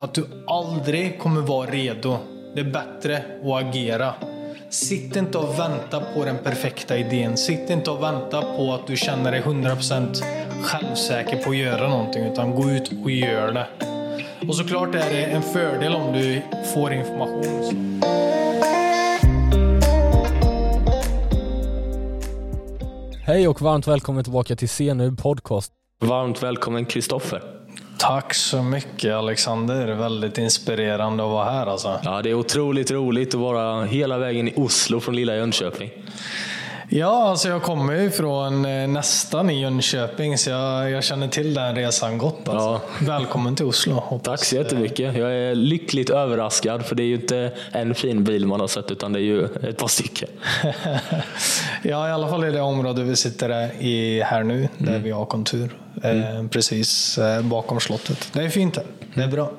Att du aldrig kommer vara redo. Det är bättre att agera. Sitt inte och vänta på den perfekta idén. Sitt inte och vänta på att du känner dig 100% självsäker på att göra någonting. Utan gå ut och gör det. Och såklart är det en fördel om du får information. Hej och varmt välkommen tillbaka till CNU Podcast. Varmt välkommen Kristoffer. Tack så mycket Alexander. Väldigt inspirerande att vara här alltså. Ja, det är otroligt roligt att vara hela vägen i Oslo från lilla Jönköping. Ja, alltså jag kommer ju från eh, nästan i Jönköping så jag, jag känner till den resan gott. Alltså. Ja. Välkommen till Oslo. Hoppas. Tack så jättemycket. Jag är lyckligt överraskad för det är ju inte en fin bil man har sett utan det är ju ett par stycken. ja, i alla fall i det område vi sitter i här nu, där vi har kontur. Eh, precis eh, bakom slottet. Det är fint här. Det är bra.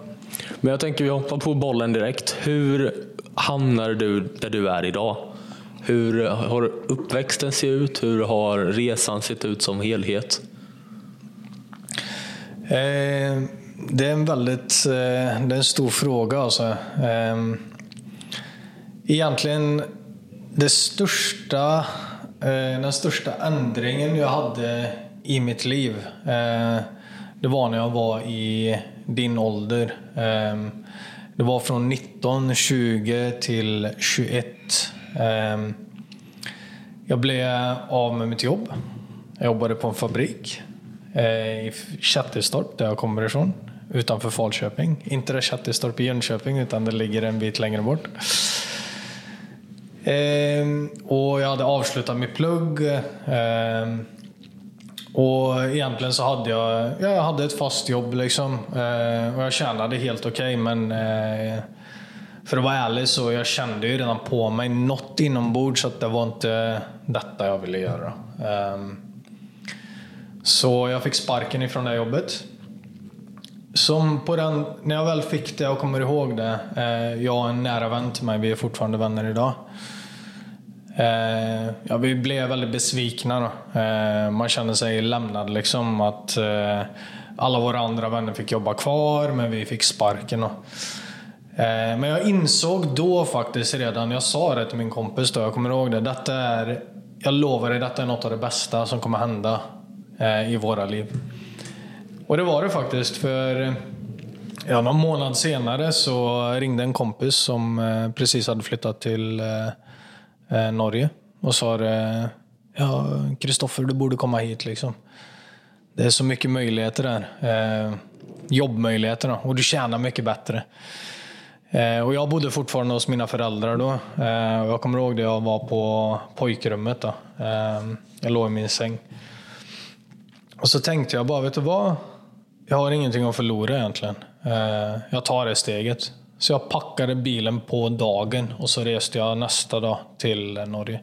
Men jag tänker vi hoppar på bollen direkt. Hur hamnar du där du är idag? Hur har uppväxten sett ut? Hur har resan sett ut som helhet? Eh, det är en väldigt eh, det är en stor fråga. Alltså. Eh, egentligen det största, eh, den största ändringen jag hade i mitt liv eh, det var när jag var i din ålder. Eh, det var från 19, 20 till 21. Ehm, jag blev av med mitt jobb. Jag jobbade på en fabrik eh, i Kättilstorp, där jag kommer ifrån. Utanför Falköping. Inte det Kättilstorp i Jönköping, utan det ligger en bit längre bort. Ehm, och jag hade avslutat mitt plugg. Ehm, och egentligen så hade jag, jag hade ett fast jobb liksom. Och jag tjänade helt okej okay, men eh, för att vara ärlig så jag kände ju redan på mig något inombords att det var inte detta jag ville göra. Um, så jag fick sparken ifrån det jobbet. Som på den, när jag väl fick det och kommer ihåg det. Eh, jag och en nära vän till mig, vi är fortfarande vänner idag. Eh, ja, vi blev väldigt besvikna. Då. Eh, man kände sig lämnad liksom. Att eh, alla våra andra vänner fick jobba kvar men vi fick sparken. Och, Eh, men jag insåg då faktiskt redan, jag sa det till min kompis då, jag kommer ihåg det. Detta är, jag lovar dig, detta är något av det bästa som kommer hända eh, i våra liv. Och det var det faktiskt, för ja, någon månad senare så ringde en kompis som eh, precis hade flyttat till Norge och sa det, ja Kristoffer du borde komma hit liksom. Det är så mycket möjligheter där. Jobbmöjligheter och du tjänar mycket bättre. Eh, och jag bodde fortfarande hos mina föräldrar då. Eh, jag kommer ihåg det jag var på pojkrummet. Då. Eh, jag låg i min säng. Och så tänkte jag bara, vet du vad? Jag har ingenting att förlora egentligen. Jag tar det steget. Så jag packade bilen på dagen och så reste jag nästa dag till Norge.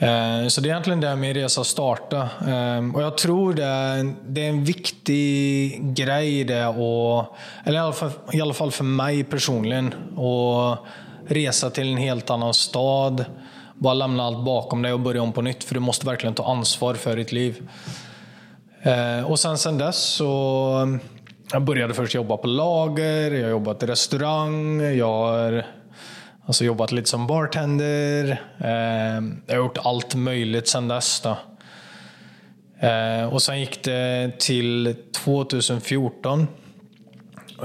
Eh, så det är egentligen där min resa startade. Eh, och jag tror det är, det är en viktig grej det och, eller i alla, fall, i alla fall för mig personligen, att resa till en helt annan stad. Bara lämna allt bakom dig och börja om på nytt. För du måste verkligen ta ansvar för ditt liv. Eh, och sen, sen dess så jag började först jobba på lager, jag har jobbat i restaurang, jag har Alltså jobbat lite som bartender. Eh, jag har gjort allt möjligt sedan dess. Då. Eh, och sen gick det till 2014.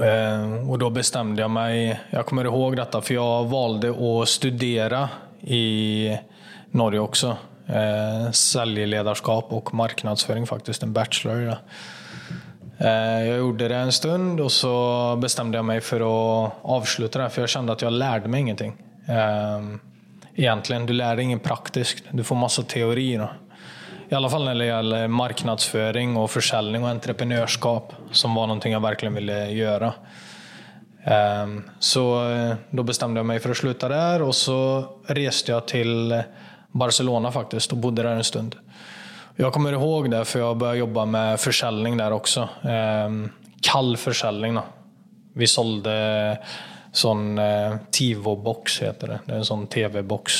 Eh, och då bestämde jag mig, jag kommer ihåg detta, för jag valde att studera i Norge också. Säljledarskap och marknadsföring faktiskt, en bachelor. Då. Eh, jag gjorde det en stund och så bestämde jag mig för att avsluta det, för jag kände att jag lärde mig ingenting. Ehm, egentligen, du lär dig inget praktiskt. Du får massa teorier. I alla fall när det gäller marknadsföring och försäljning och entreprenörskap, som var någonting jag verkligen ville göra. Ehm, så eh, då bestämde jag mig för att sluta där och så reste jag till Barcelona faktiskt och bodde där en stund. Jag kommer ihåg det för jag började jobba med försäljning där också. Eh, kall försäljning. Då. Vi sålde sån eh, Tivo-box heter det. Det är en sån TV-box.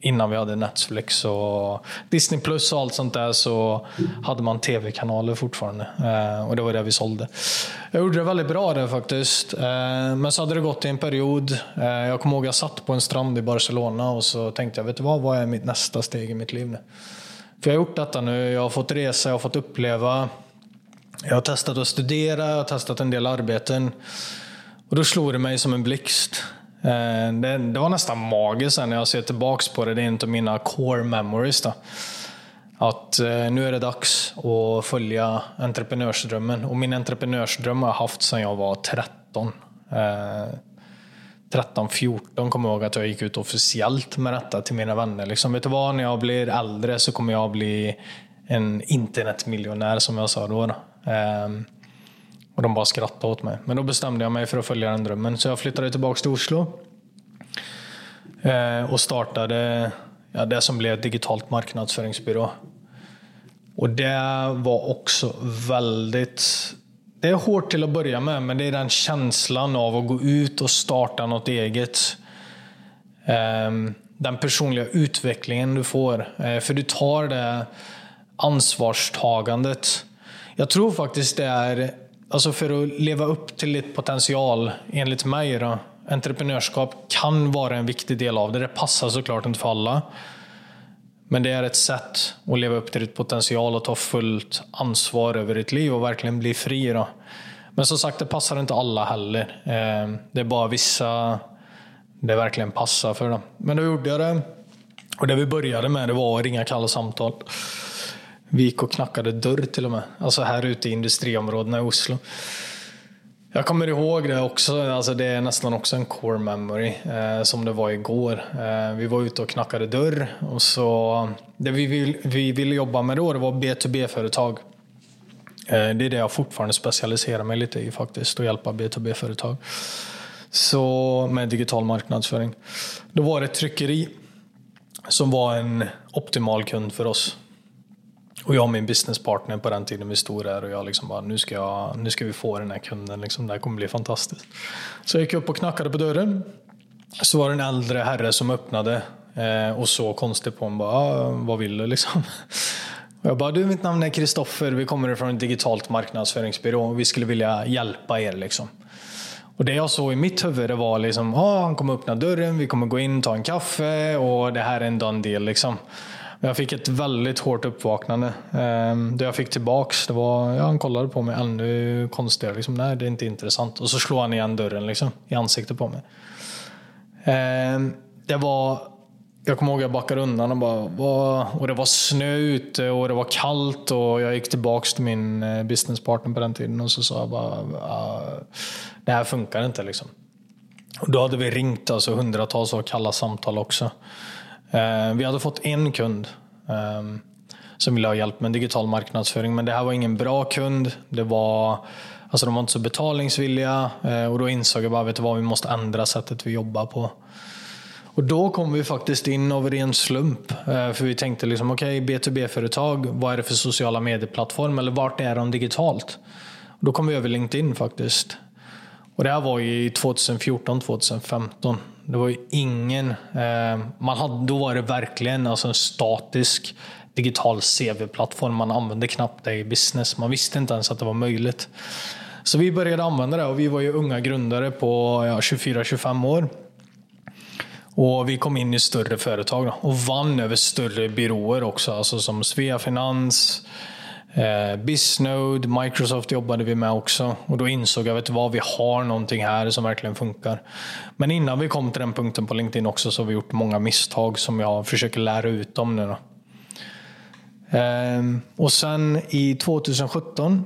innan vi hade Netflix och Disney Plus och allt sånt där så hade man tv-kanaler fortfarande. Eh, och det var det vi sålde. Jag gjorde det väldigt bra där faktiskt. Eh, men så hade det gått i en period. Eh, jag kommer ihåg jag satt på en strand i Barcelona och så tänkte jag, vet du vad, vad är mitt nästa steg i mitt liv nu? För jag har gjort detta nu, jag har fått resa, jag har fått uppleva. Jag har testat att studera, jag har testat en del arbeten. Och då slog det mig som en blixt. Eh, det, det, var nästan magiskt när jag ser tillbaka på det. Det är en av mina core memories. Då. Att eh, nu är det dags att följa entreprenörsdrömmen. Och min entreprenörsdröm har jag haft sedan jag var 13. 13, 14 kommer jag ihåg att jag gick ut officiellt med detta till mina vänner. Liksom, vet du vad, när jag blir äldre så kommer jag bli en internetmiljonär som jag sa då. då. Eh, och de bara skrattade åt mig. Men då bestämde jag mig för att följa den drömmen. Så jag flyttade tillbaka till Oslo. Eh, och startade ja, det som blev ett digitalt marknadsföringsbyrå. Och det var också väldigt... Det är hårt till att börja med, men det är den känslan av att gå ut och starta något eget. Ehm, den personliga utvecklingen du får. Eh, för du tar det ansvarstagandet. Jag tror faktiskt det är Alltså för att leva upp till ditt potential, enligt mig, då, entreprenörskap kan vara en viktig del av det. Det passar såklart inte för alla. Men det är ett sätt att leva upp till ditt potential och ta fullt ansvar över ditt liv och verkligen bli fri. Då. Men som sagt, det passar inte alla heller. Ehm, det är bara vissa det verkligen passar för. Dem. Men då gjorde jag det. Och det vi började med det var att ringa kalla samtal. Vi gick och knackade dörr till och med. Alltså här ute i industriområdena i Oslo. Jag kommer ihåg det också, alltså det är nästan också en core memory eh, som det var igår. Eh, vi var ute och knackade dörr och så det vi, vill, vi ville jobba med då det var B2B-företag. Eh, det är det jag fortfarande specialiserar mig lite i faktiskt, att hjälpa B2B-företag. Så med digital marknadsföring. Då var det ett tryckeri som var en optimal kund för oss. Och jag och min businesspartner på den tiden vi stod där och jag liksom bara, nu ska, jag, nu ska vi få den här kunden, liksom, det här kommer bli fantastiskt. Så jag gick upp och knackade på dörren. Så var det en äldre herre som öppnade eh, och så konstigt på honom bara, ah, vad vill du liksom? Och jag bara, du mitt namn är Kristoffer, vi kommer från ett digitalt marknadsföringsbyrå och vi skulle vilja hjälpa er liksom. Och det jag såg i mitt huvud det var liksom, ah, han kommer öppna dörren, vi kommer gå in, ta en kaffe och det här är en done deal liksom. Jag fick ett väldigt hårt uppvaknande. Ehm, det jag fick tillbaks, det var, ja, han kollade på mig ännu konstigare. Liksom, Nej, det är inte intressant. Och så slår han igen dörren liksom, i ansiktet på mig. Ehm, det var, jag kommer ihåg att jag backade undan och bara, och det var snö ute och det var kallt och jag gick tillbaks till min eh, businesspartner på den tiden och så sa jag bara, det här funkar inte liksom. Och då hade vi ringt alltså hundratals av kalla samtal också. Eh, vi hade fått en kund ehm, som ville ha hjälp med digital marknadsföring, men det här var ingen bra kund. Det var, alltså de var inte så betalningsvilliga eh, och då insåg jag bara, vet du vad, vi måste ändra sättet vi jobbar på. Och då kom vi faktiskt in av ren slump. Eh, för vi tänkte liksom, okej, okay, B2B-företag, vad är det för sociala medieplattform? Eller vart är de digitalt? Och då kom vi över LinkedIn faktiskt. Och det här var i 2014, 2015. Det var ju ingen... Eh, man hade, då var det verkligen alltså en statisk digital CV-plattform. Man använde knappt det i business. Man visste inte ens att det var möjligt. Så vi började använda det och vi var ju unga grundare på ja, 24-25 år. Och Vi kom in i större företag då, och vann över större byråer också, alltså som Svea Finans, Eh, Bisnode, Microsoft jobbade vi med också. Och då insåg jag, vet vad, vi har någonting här som verkligen funkar. Men innan vi kom till den punkten på LinkedIn också så har vi gjort många misstag som jag försöker lära ut om nu. Då. Eh, och sen i 2017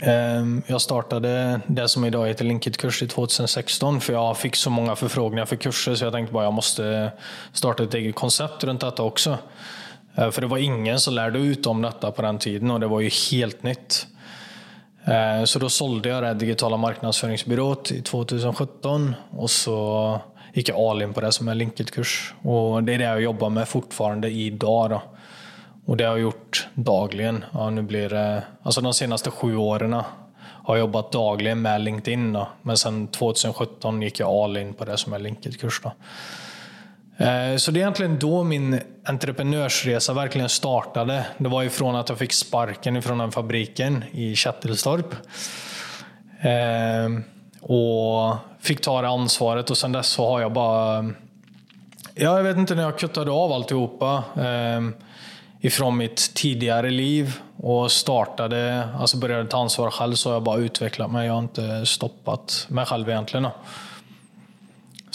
ehm, jag startade det som idag heter Linkit-kurs i 2016 för jag fick så många förfrågningar för kurser så jag tänkte bara jag måste starta ett eget koncept runt detta också. Eh, för det var ingen som lärde ut om detta på den tiden och det var ju helt nytt. Eh, så då sålde jag det digitala marknadsföringsbyråt 2017 och så gick jag all in på det som är LinkedKurs. Och det är det jag jobbar med fortfarande idag. Då. Och det har jag gjort dagligen. Ja, nu blir det, alltså de senaste sju åren har jag jobbat dagligen med LinkedIn. Då. Men sen 2017 gick jag all in på det som är Linkedkurs. Då. Eh, så det är egentligen då min entreprenörsresa verkligen startade. Det var ifrån att jag fick sparken ifrån den fabriken i Kättelstorp. Eh, och fick ta det ansvaret och sen dess så har jag bara... Ja, jag vet inte när jag kuttade av alltihopa eh, ifrån mitt tidigare liv och startade, alltså började ta ansvar själv så har jag bara utvecklat mig. Jag har inte stoppat mig själv egentligen. Då.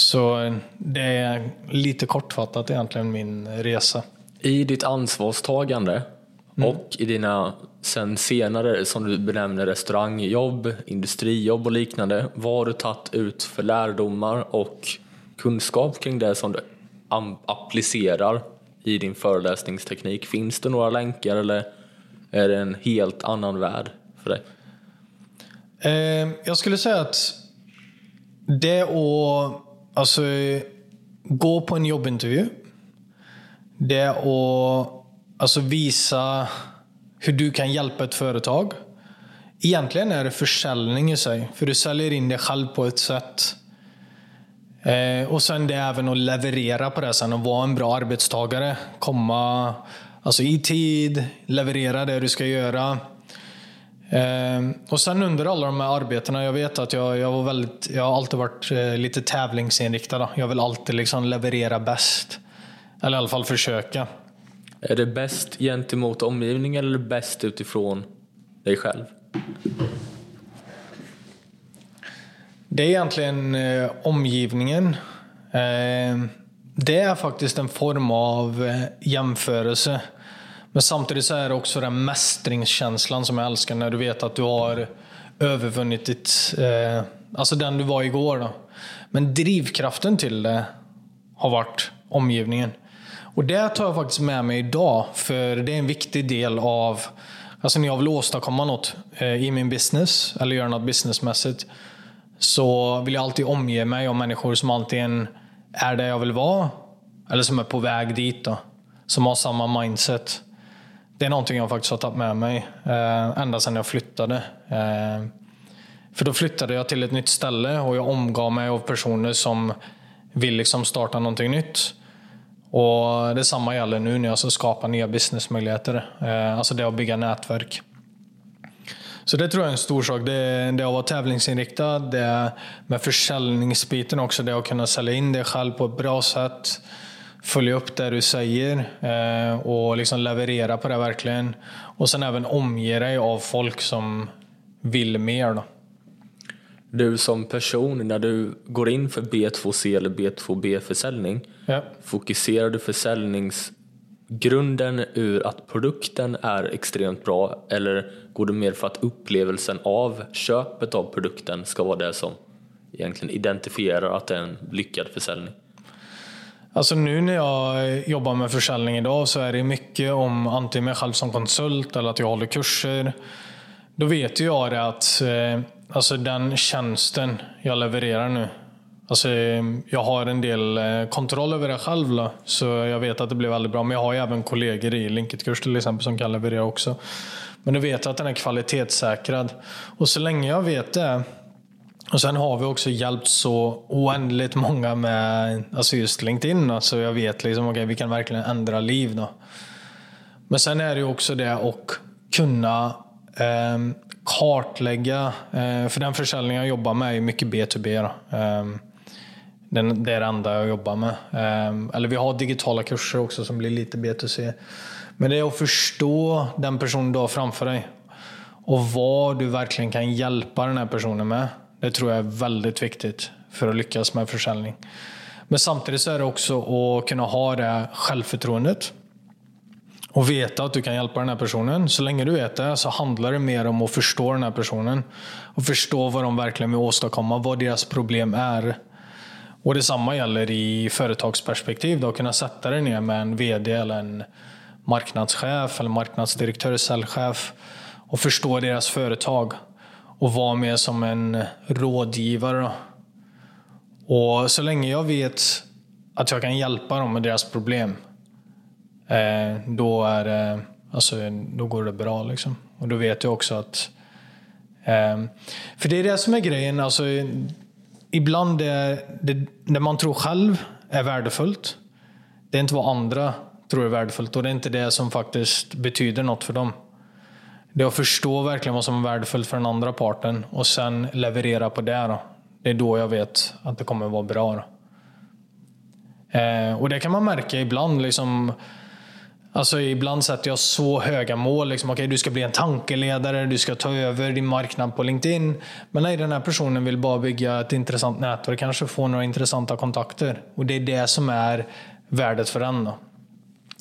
Så det är lite kortfattat egentligen min resa. I ditt ansvarstagande mm. och i dina sen senare, som du benämner restaurangjobb, industrijobb och liknande, vad har du tagit ut för lärdomar och kunskap kring det som du applicerar i din föreläsningsteknik? Finns det några länkar eller är det en helt annan värld för dig? Eh, jag skulle säga att det att Alltså, gå på en jobbintervju. Det är att alltså, visa hur du kan hjälpa ett företag. Egentligen är det försäljning i sig, för du säljer in dig själv på ett sätt. Eh, och sen det är även att leverera på det sen och vara en bra arbetstagare. Komma alltså, i tid, leverera det du ska göra. Eh, och sen under alla de här arbetena, jag vet att jag, jag var väldigt, jag har alltid varit eh, lite tävlingsinriktad. Jag vill alltid liksom leverera bäst. Eller i alla fall försöka. Är det bäst gentemot omgivningen eller bäst utifrån dig själv? Det är egentligen eh, omgivningen. Eh, det är faktiskt en form av eh, jämförelse. Men samtidigt så är det också den mästringskänslan som jag älskar när du vet att du har övervunnit ditt, eh, alltså den du var igår. Då. Men drivkraften till det har varit omgivningen. Och det tar jag faktiskt med mig idag, för det är en viktig del av Alltså när jag vill åstadkomma något eh, i min business, eller göra något businessmässigt, så vill jag alltid omge mig av människor som antingen är där jag vill vara, eller som är på väg dit. Då, som har samma mindset. Det är någonting jag faktiskt har tagit med mig eh, ända sedan jag flyttade. Eh, för då flyttade jag till ett nytt ställe och jag omgav mig av personer som vill liksom starta någonting nytt. Och Detsamma gäller nu när jag ska skapa nya businessmöjligheter. Eh, alltså det att bygga nätverk. Så det tror jag är en stor sak. Det, det att vara tävlingsinriktad, det med försäljningsbiten också, det att kunna sälja in det själv på ett bra sätt följa upp det du säger eh, och liksom leverera på det verkligen. Och sen även omge dig av folk som vill mer. Då. Du som person, när du går in för B2C eller B2B-försäljning, ja. fokuserar du försäljningsgrunden ur att produkten är extremt bra eller går du mer för att upplevelsen av köpet av produkten ska vara det som egentligen identifierar att det är en lyckad försäljning? Alltså nu när jag eh, jobbar med försäljning idag så är det mycket om antingen mig själv som konsult eller att jag håller kurser. Då vet jag det att eh, alltså den tjänsten jag levererar nu. Alltså eh, jag har en del kontroll över det själv då, så jag vet att det blir väldigt bra. Men jag har ju även kollegor i Linketkurs till exempel som kan leverera också. Men då vet jag att den är kvalitetssäkrad. Och så länge jag vet det och sen har vi också hjälpt så oändligt många med alltså just LinkedIn. Då, så jag vet liksom, okay, vi kan verkligen ändra liv. Då. Men sen är det också det att kunna eh, kartlägga. Eh, för den försäljning jag jobbar med är mycket B2B. Då. Eh, den, det är det enda jag jobbar med. Eh, eller vi har digitala kurser också som blir lite B2C. Men det är att förstå den person du har framför dig. Och vad du verkligen kan hjälpa den här personen med. Det tror jag är väldigt viktigt för att lyckas med försäljning. Men samtidigt så är det också att kunna ha det självförtroendet. Och veta att du kan hjälpa den här personen. Så länge du vet det så handlar det mer om att förstå den här personen. Och förstå vad de verkligen vill åstadkomma, vad deras problem är. Och detsamma gäller i företagsperspektiv. Då, kunna sätta dig ner med en VD eller en marknadschef eller marknadsdirektör, säljchef och förstå deras företag och vara med som en rådgivare. Och så länge jag vet att jag kan hjälpa dem med deras problem, eh, då, är det, alltså, då går det bra. Liksom. Och då vet jag också att... Eh, för det är det som är grejen. Alltså, ibland är det, det man tror själv är värdefullt Det är inte vad andra tror är värdefullt och det är inte det som faktiskt betyder något för dem. Det är att förstå verkligen vad som är värdefullt för den andra parten och sen leverera på det. Då. Det är då jag vet att det kommer vara bra. Då. Eh, och det kan man märka ibland. Liksom, alltså ibland sätter jag så höga mål. Liksom, okay, du ska bli en tankeledare, du ska ta över din marknad på LinkedIn. Men nej, den här personen vill bara bygga ett intressant nätverk, kanske få några intressanta kontakter. Och det är det som är värdet för den. Då.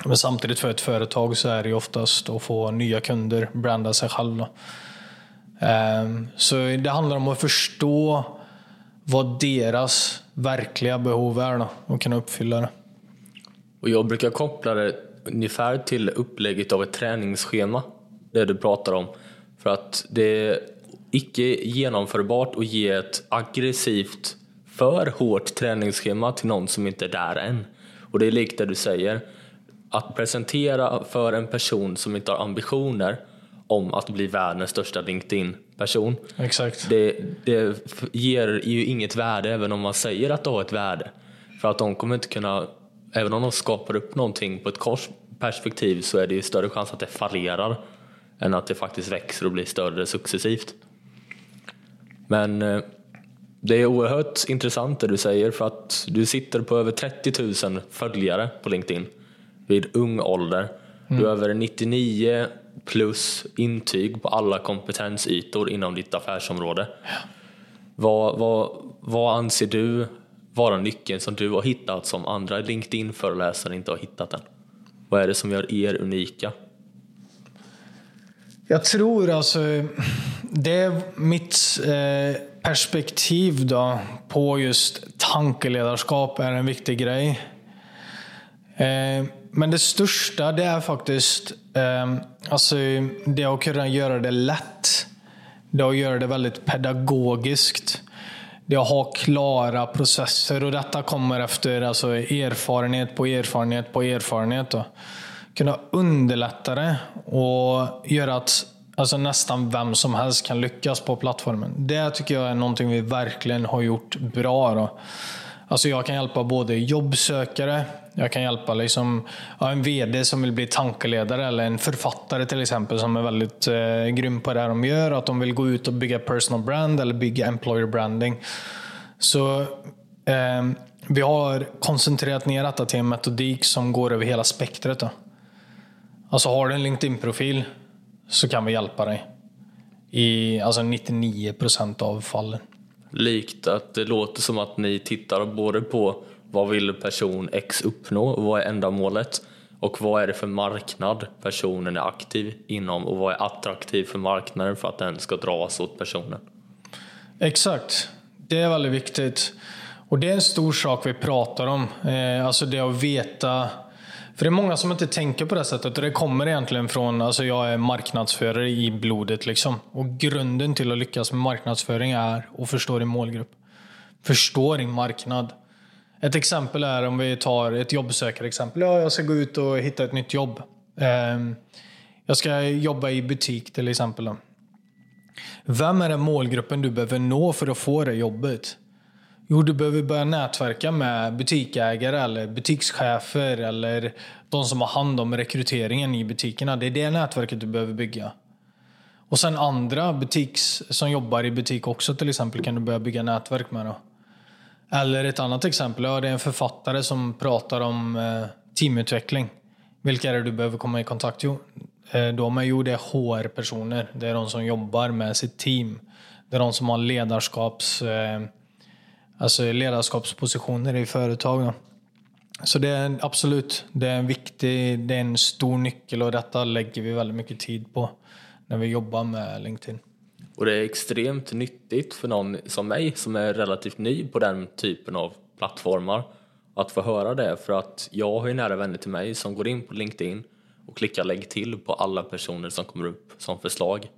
Men samtidigt för ett företag så är det ju oftast att få nya kunder, branda sig själv. Då. Ehm, så det handlar om att förstå vad deras verkliga behov är då, och kunna uppfylla det. Och jag brukar koppla det ungefär till upplägget av ett träningsschema, det du pratar om. För att det är icke genomförbart att ge ett aggressivt, för hårt träningsschema till någon som inte är där än. Och det är likt det du säger, att presentera för en person som inte har ambitioner om att bli världens största LinkedIn-person. Exakt. Det, det ger ju inget värde även om man säger att det har ett värde. För att de kommer inte kunna, även om de skapar upp någonting på ett kors perspektiv så är det ju större chans att det fallerar än att det faktiskt växer och blir större successivt. Men eh, det är oerhört intressant det du säger för att du sitter på över 30 000 följare på LinkedIn vid ung ålder. Du har över 99 plus intyg på alla kompetensytor inom ditt affärsområde. Vad, vad, vad anser du vara nyckeln som du har hittat som andra LinkedIn-föreläsare inte har hittat än? Vad är det som gör er unika? Jag tror alltså, det är mitt eh, perspektiv då på just tankeledarskap är en viktig grej. Men det största det är faktiskt eh, alltså, det att kunna göra det lätt. Det att göra det väldigt pedagogiskt. Det att ha klara processer och detta kommer efter alltså, erfarenhet på erfarenhet på erfarenhet. Då. Kunna underlätta det och göra att alltså, nästan vem som helst kan lyckas på plattformen. Det tycker jag är någonting vi verkligen har gjort bra. Då. Alltså jag kan hjälpa både jobbsökare, jag kan hjälpa liksom, ja, en VD som vill bli tankeledare eller en författare till exempel som är väldigt eh, grym på det de gör. Att de vill gå ut och bygga personal brand eller bygga employer branding. Så eh, vi har koncentrerat ner detta till en metodik som går över hela spektret. Då. Alltså har du en LinkedIn-profil så kan vi hjälpa dig. I alltså 99 procent av fallen likt att det låter som att ni tittar både på vad vill person X uppnå och vad är ändamålet och vad är det för marknad personen är aktiv inom och vad är attraktivt för marknaden för att den ska dras åt personen. Exakt, det är väldigt viktigt. Och det är en stor sak vi pratar om. Eh, alltså det att veta för det är många som inte tänker på det sättet och det kommer egentligen från, alltså jag är marknadsförare i blodet liksom. Och grunden till att lyckas med marknadsföring är att förstå din målgrupp. Förstå din marknad. Ett exempel är om vi tar ett jobbsökarexempel. Ja, jag ska gå ut och hitta ett nytt jobb. Ehm, jag ska jobba i butik till exempel. Vem är den målgruppen du behöver nå för att få det jobbet? Jo, du behöver börja nätverka med butiksägare eller butikschefer eller de som har hand om rekryteringen i butikerna. Det är det nätverket du behöver bygga. Och sen andra butiks, som jobbar i butik också till exempel kan du börja bygga nätverk med. Då. Eller ett annat exempel, ja, det är en författare som pratar om eh, teamutveckling. Vilka är det du behöver komma i kontakt med? Eh, de är, jo, det är HR-personer. Det är de som jobbar med sitt team. Det är de som har ledarskaps... Eh, alltså ledarskapspositioner i företag. Då. Så det är absolut, det är en viktig, det är en stor nyckel och detta lägger vi väldigt mycket tid på när vi jobbar med LinkedIn. Och det är extremt nyttigt för någon som mig som är relativt ny på den typen av plattformar att få höra det för att jag har ju nära vänner till mig som går in på LinkedIn och klickar lägg till på alla personer som kommer upp som förslag.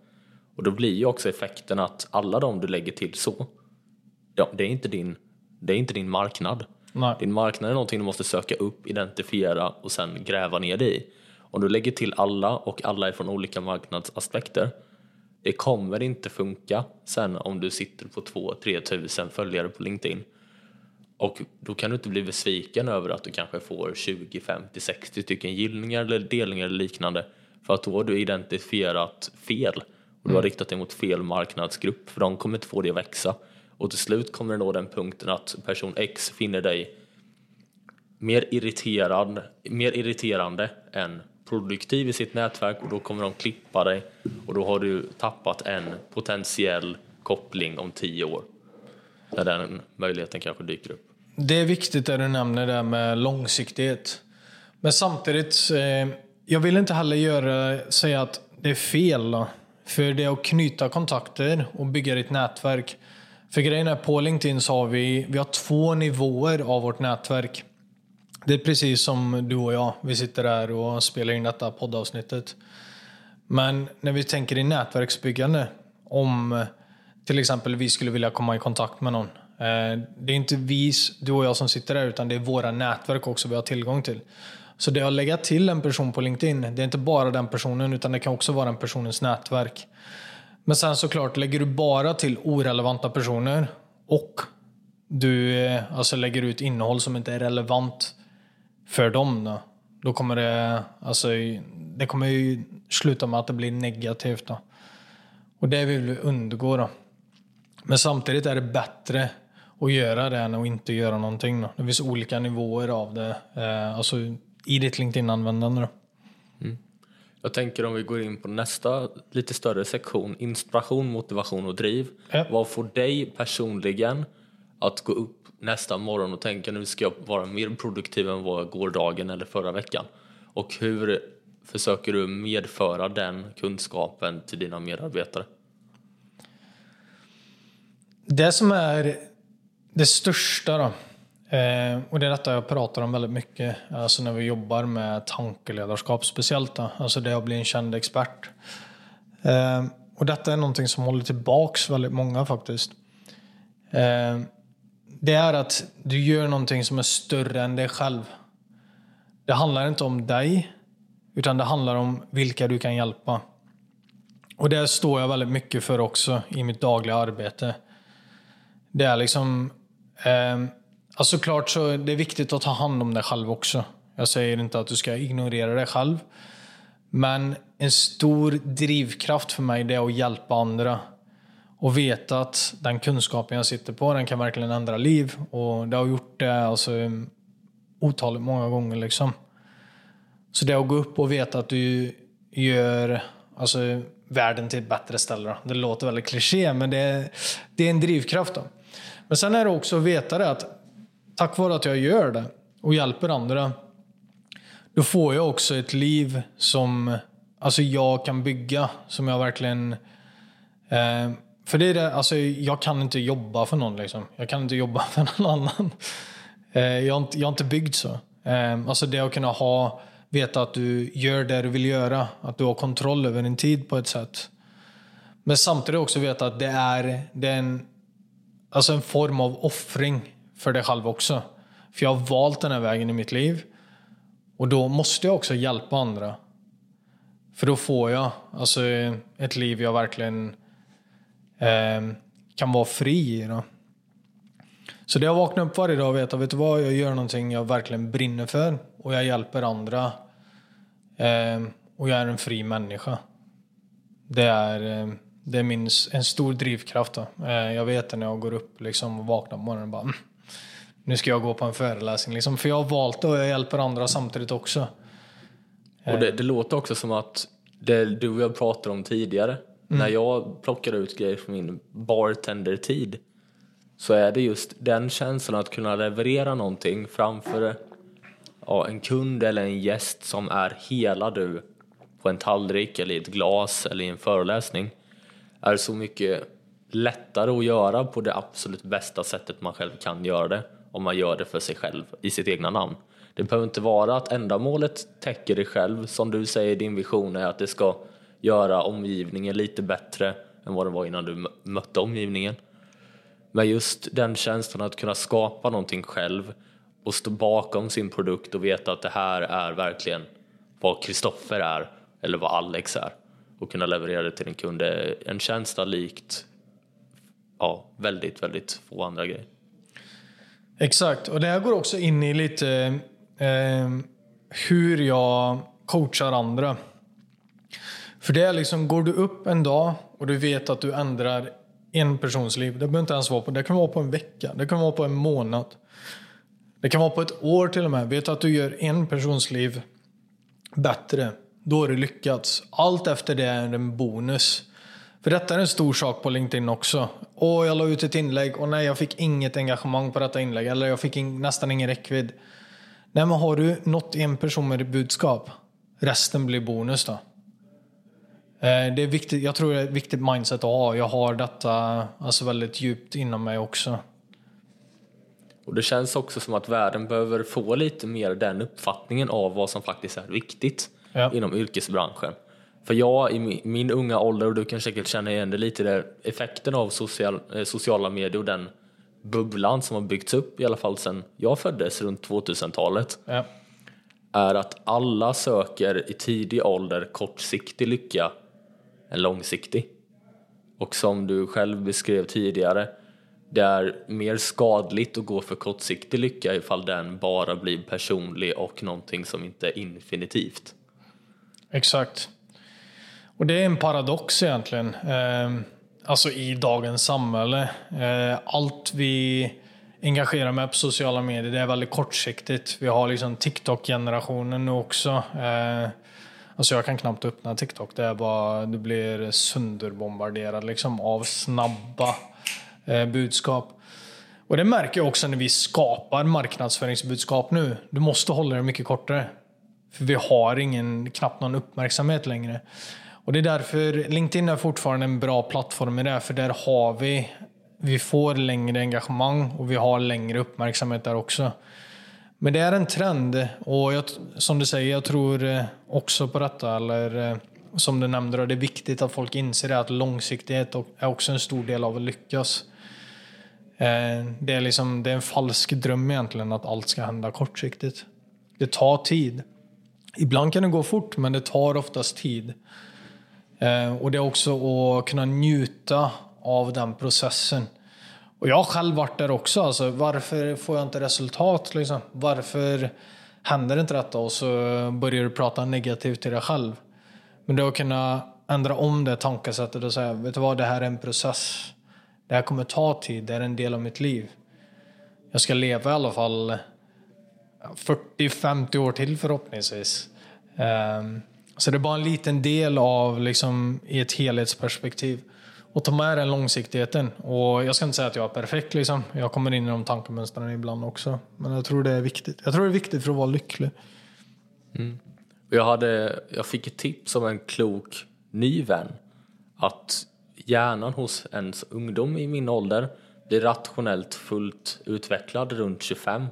Och då blir ju också effekten att alla de du lägger till så ja, det, är inte din, det är inte din marknad. Nej. Din marknad är någonting du måste söka upp, identifiera och sen gräva ner dig i. Om du lägger till alla och alla är från olika marknadsaspekter det kommer inte funka sen om du sitter på 2-3 tusen följare på LinkedIn Och då kan du inte bli besviken över att du kanske får 20, 50, 60 stycken gillningar eller delningar eller liknande. För att då har du identifierat fel och du har riktat dig mot fel marknadsgrupp för de kommer inte få det att växa. Och till slut kommer det nå den punkten att person X finner dig mer irriterad, mer irriterande än produktiv i sitt nätverk och då kommer de klippa dig och då har du tappat en potentiell koppling om tio år. När den möjligheten kanske dyker upp. Det är viktigt det du nämner där med långsiktighet. Men samtidigt, eh, jag vill inte heller göra, säga att det är fel. Då. För det är att knyta kontakter och bygga ditt nätverk. För grejen är på LinkedIn så har vi, vi har två nivåer av vårt nätverk. Det är precis som du och jag. Vi sitter här och spelar in detta poddavsnittet. Men när vi tänker i nätverksbyggande, om till exempel vi skulle vilja komma i kontakt med någon. Eh, det är inte vi, du och jag som sitter där, utan det är våra nätverk också vi har tillgång till. Så det att lägga till en person på LinkedIn, det är inte bara den personen, utan det kan också vara den personens nätverk. Men sen såklart, lägger du bara till orelevanta personer och du eh, alltså lägger ut innehåll som inte är relevant för dem, då, då kommer det, alltså, det kommer ju sluta med att det blir negativt. Då. Och det vill vi undgå. Då. Men samtidigt är det bättre att göra det än att inte göra någonting. Då. Det finns olika nivåer av det, eh, alltså i ditt LinkedIn-användande. Mm. Jag tänker om vi går in på nästa lite större sektion, inspiration, motivation och driv. Ja. Vad får dig personligen att gå upp nästa morgon och tänka nu ska jag vara mer produktiv än vad jag gårdagen eller förra veckan? Och hur försöker du medföra den kunskapen till dina medarbetare? Det som är det största då, eh, och det är detta jag pratar om väldigt mycket, alltså när vi jobbar med tankeledarskap speciellt, då, alltså det att bli en känd expert. Eh, och detta är någonting som håller tillbaks väldigt många faktiskt. Eh, det är att du gör någonting som är större än dig själv. Det handlar inte om dig, utan det handlar om vilka du kan hjälpa. Och det står jag väldigt mycket för också i mitt dagliga arbete. Det är liksom... Eh, alltså klart så är viktigt att ta hand om dig själv också. Jag säger inte att du ska ignorera dig själv. Men en stor drivkraft för mig det är att hjälpa andra. Och veta att den kunskapen jag sitter på den kan verkligen ändra liv. Och det har gjort det alltså, otaligt många gånger. Liksom. Så det att gå upp och veta att du gör alltså, världen till ett bättre ställe. Det låter väldigt kliché, men det är, det är en drivkraft. Då. Men sen är det också att veta det att tack vare att jag gör det och hjälper andra, då får jag också ett liv som alltså jag kan bygga, som jag verkligen... Eh, för det är det, alltså jag kan inte jobba för någon liksom. Jag kan inte jobba för någon annan. Eh, jag, har inte, jag har inte byggt så. Ehm, alltså det att kunna ha, veta att du gör det du vill göra, att du har kontroll över din tid på ett sätt. Men samtidigt också veta att det är, det är en alltså en form av offring för dig själv också. För jag har valt den här vägen i mitt liv. Och då måste jag också hjälpa andra. För då får jag alltså, ett liv jag verkligen kan vara fri i. Då. Så det jag vaknar upp varje dag och vet att vet du vad, jag gör någonting jag verkligen brinner för och jag hjälper andra. Eh, och jag är en fri människa. Det är... Eh, det är min, en stor drivkraft. Då. Eh, jag vet det när jag går upp liksom, och vaknar på morgonen. Bara, mm, nu ska jag gå på en föreläsning. Liksom, för jag har valt det och jag hjälper andra samtidigt också. Och det, det låter också som att det du och jag pratade om tidigare. Mm. När jag plockar ut grejer från min bartendertid så är det just den känslan att kunna leverera någonting framför ja, en kund eller en gäst som är hela du på en tallrik eller i ett glas eller i en föreläsning är så mycket lättare att göra på det absolut bästa sättet man själv kan göra det om man gör det för sig själv i sitt egna namn. Det behöver inte vara att ändamålet täcker dig själv, som du säger din vision är att det ska göra omgivningen lite bättre än vad det var innan du mötte omgivningen. Men just den känslan att kunna skapa någonting själv och stå bakom sin produkt och veta att det här är verkligen vad Kristoffer är eller vad Alex är och kunna leverera det till en kund är en känsla likt ja, väldigt, väldigt få andra grejer. Exakt, och det här går också in i lite eh, hur jag coachar andra. För det är liksom, går du upp en dag och du vet att du ändrar en persons liv. Det behöver inte ens vara på, det kan vara på en vecka, det kan vara på en månad. Det kan vara på ett år till och med. Vet du att du gör en persons liv bättre, då har du lyckats. Allt efter det är en bonus. För detta är en stor sak på LinkedIn också. Åh, jag la ut ett inlägg och nej, jag fick inget engagemang på detta inlägg. Eller jag fick in, nästan ingen räckvidd. Nej, men har du nått en person med ditt budskap, resten blir bonus då. Eh, det är viktigt, jag tror det är ett viktigt mindset att ha. Jag har detta alltså väldigt djupt inom mig också. Och det känns också som att världen behöver få lite mer den uppfattningen av vad som faktiskt är viktigt ja. inom yrkesbranschen. För jag i min unga ålder, och du kan säkert känna igen det lite, där effekten av social, eh, sociala medier och den bubblan som har byggts upp i alla fall sedan jag föddes runt 2000-talet ja. är att alla söker i tidig ålder kortsiktig lycka än långsiktig. Och som du själv beskrev tidigare, det är mer skadligt att gå för kortsiktig lycka ifall den bara blir personlig och någonting som inte är infinitivt. Exakt. Och det är en paradox egentligen. Ehm, alltså i dagens samhälle. Eh, allt vi engagerar med på sociala medier det är väldigt kortsiktigt. Vi har liksom TikTok-generationen nu också. Eh, Alltså jag kan knappt öppna TikTok. Det är bara, du blir sönderbombarderad liksom av snabba eh, budskap. Och det märker jag också när vi skapar marknadsföringsbudskap nu. Du måste hålla det mycket kortare. För vi har ingen, knappt någon uppmärksamhet längre. Och det är därför LinkedIn är fortfarande en bra plattform i det, för där har vi, vi får längre engagemang och vi har längre uppmärksamhet där också. Men det är en trend och jag, som du säger, jag tror eh, också på detta. Eller eh, som du nämnde, det är viktigt att folk inser det, att långsiktighet är också en stor del av att lyckas. Eh, det är, liksom, det är en falsk dröm egentligen att allt ska hända kortsiktigt. Det tar tid. Ibland kan det gå fort, men det tar oftast tid. Och det är också att kunna njuta av den processen. Och jag har själv varit där också. Alltså, varför får jag inte resultat? Liksom? Varför händer inte detta? Och så börjar du prata negativt till dig själv. Men då kunna ändra om det tankesättet och säga, vet du vad, det här är en process. Det här kommer ta tid, det är en del av mitt liv. Jag ska leva i alla fall 40-50 år till förhoppningsvis. Um, så det är bara en liten del av liksom, i ett helhetsperspektiv. Och ta med den långsiktigheten. Och jag ska inte säga att jag är perfekt. Liksom. Jag kommer in i de tankemönstren ibland också. Men jag tror det är viktigt. Jag tror det är viktigt för att vara lycklig. Mm. Jag, hade, jag fick ett tips av en klok ny vän. Att hjärnan hos en ungdom i min ålder blir rationellt fullt utvecklad runt 25.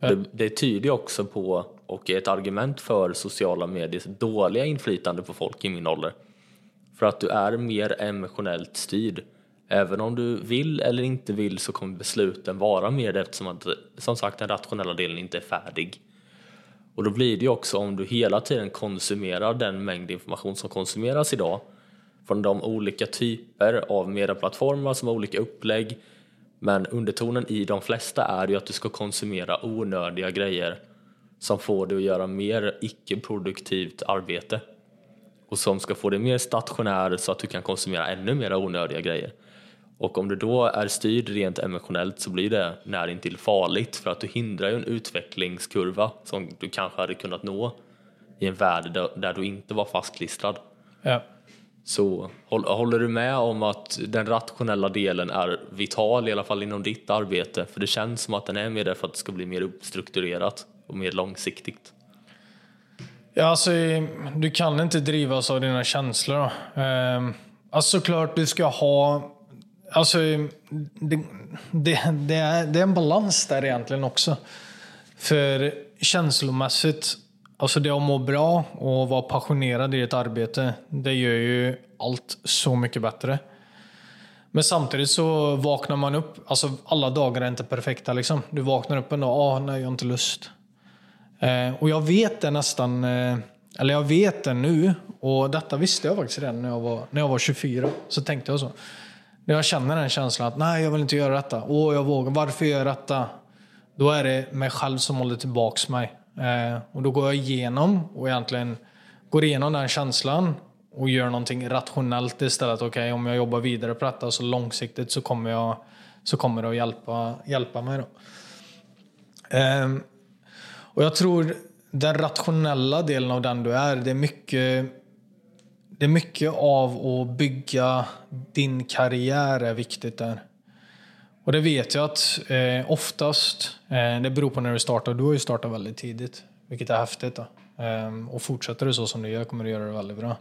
Det, det tyder också på, och är ett argument för sociala mediers dåliga inflytande på folk i min ålder. För att du är mer emotionellt styrd. Även om du vill eller inte vill så kommer besluten vara mer det eftersom att som sagt den rationella delen inte är färdig. Och då blir det ju också om du hela tiden konsumerar den mängd information som konsumeras idag från de olika typer av medieplattformar som har olika upplägg men undertonen i de flesta är ju att du ska konsumera onödiga grejer som får dig att göra mer icke-produktivt arbete och som ska få dig mer stationär så att du kan konsumera ännu mer onödiga grejer. Och om du då är styrd rent emotionellt så blir det närintill farligt för att du hindrar ju en utvecklingskurva som du kanske hade kunnat nå i en värld där du inte var fastklistrad. Ja. Så håller du med om att den rationella delen är vital, i alla fall inom ditt arbete? För det känns som att den är mer där för att det ska bli mer uppstrukturerat och mer långsiktigt. Ja, alltså, du kan inte drivas av dina känslor. Ehm, alltså såklart du ska ha... Alltså, det, det, det, är, det är en balans där egentligen också. För känslomässigt Alltså det att må bra och vara passionerad i ett arbete, det gör ju allt så mycket bättre. Men samtidigt så vaknar man upp, alltså alla dagar är inte perfekta liksom. Du vaknar upp en dag, ah, nej jag har inte lust. Eh, och jag vet det nästan, eh, eller jag vet det nu, och detta visste jag faktiskt redan när jag var, när jag var 24. Så tänkte jag så. När jag känner den känslan att nej jag vill inte göra detta, åh jag vågar, varför gör jag detta? då är det mig själv som håller tillbaks mig. Eh, och då går jag igenom och egentligen går igenom den känslan och gör någonting rationellt istället. Okej, okay, om jag jobbar vidare på detta så långsiktigt så kommer, jag, så kommer det att hjälpa, hjälpa mig. Då. Eh, och jag tror den rationella delen av den du är, det är mycket det är mycket av att bygga din karriär är viktigt där. Och det vet jag att eh, oftast, eh, det beror på när du startar. Du har ju startat väldigt tidigt, vilket är häftigt. Då. Eh, och fortsätter du så som du gör kommer du göra det väldigt bra.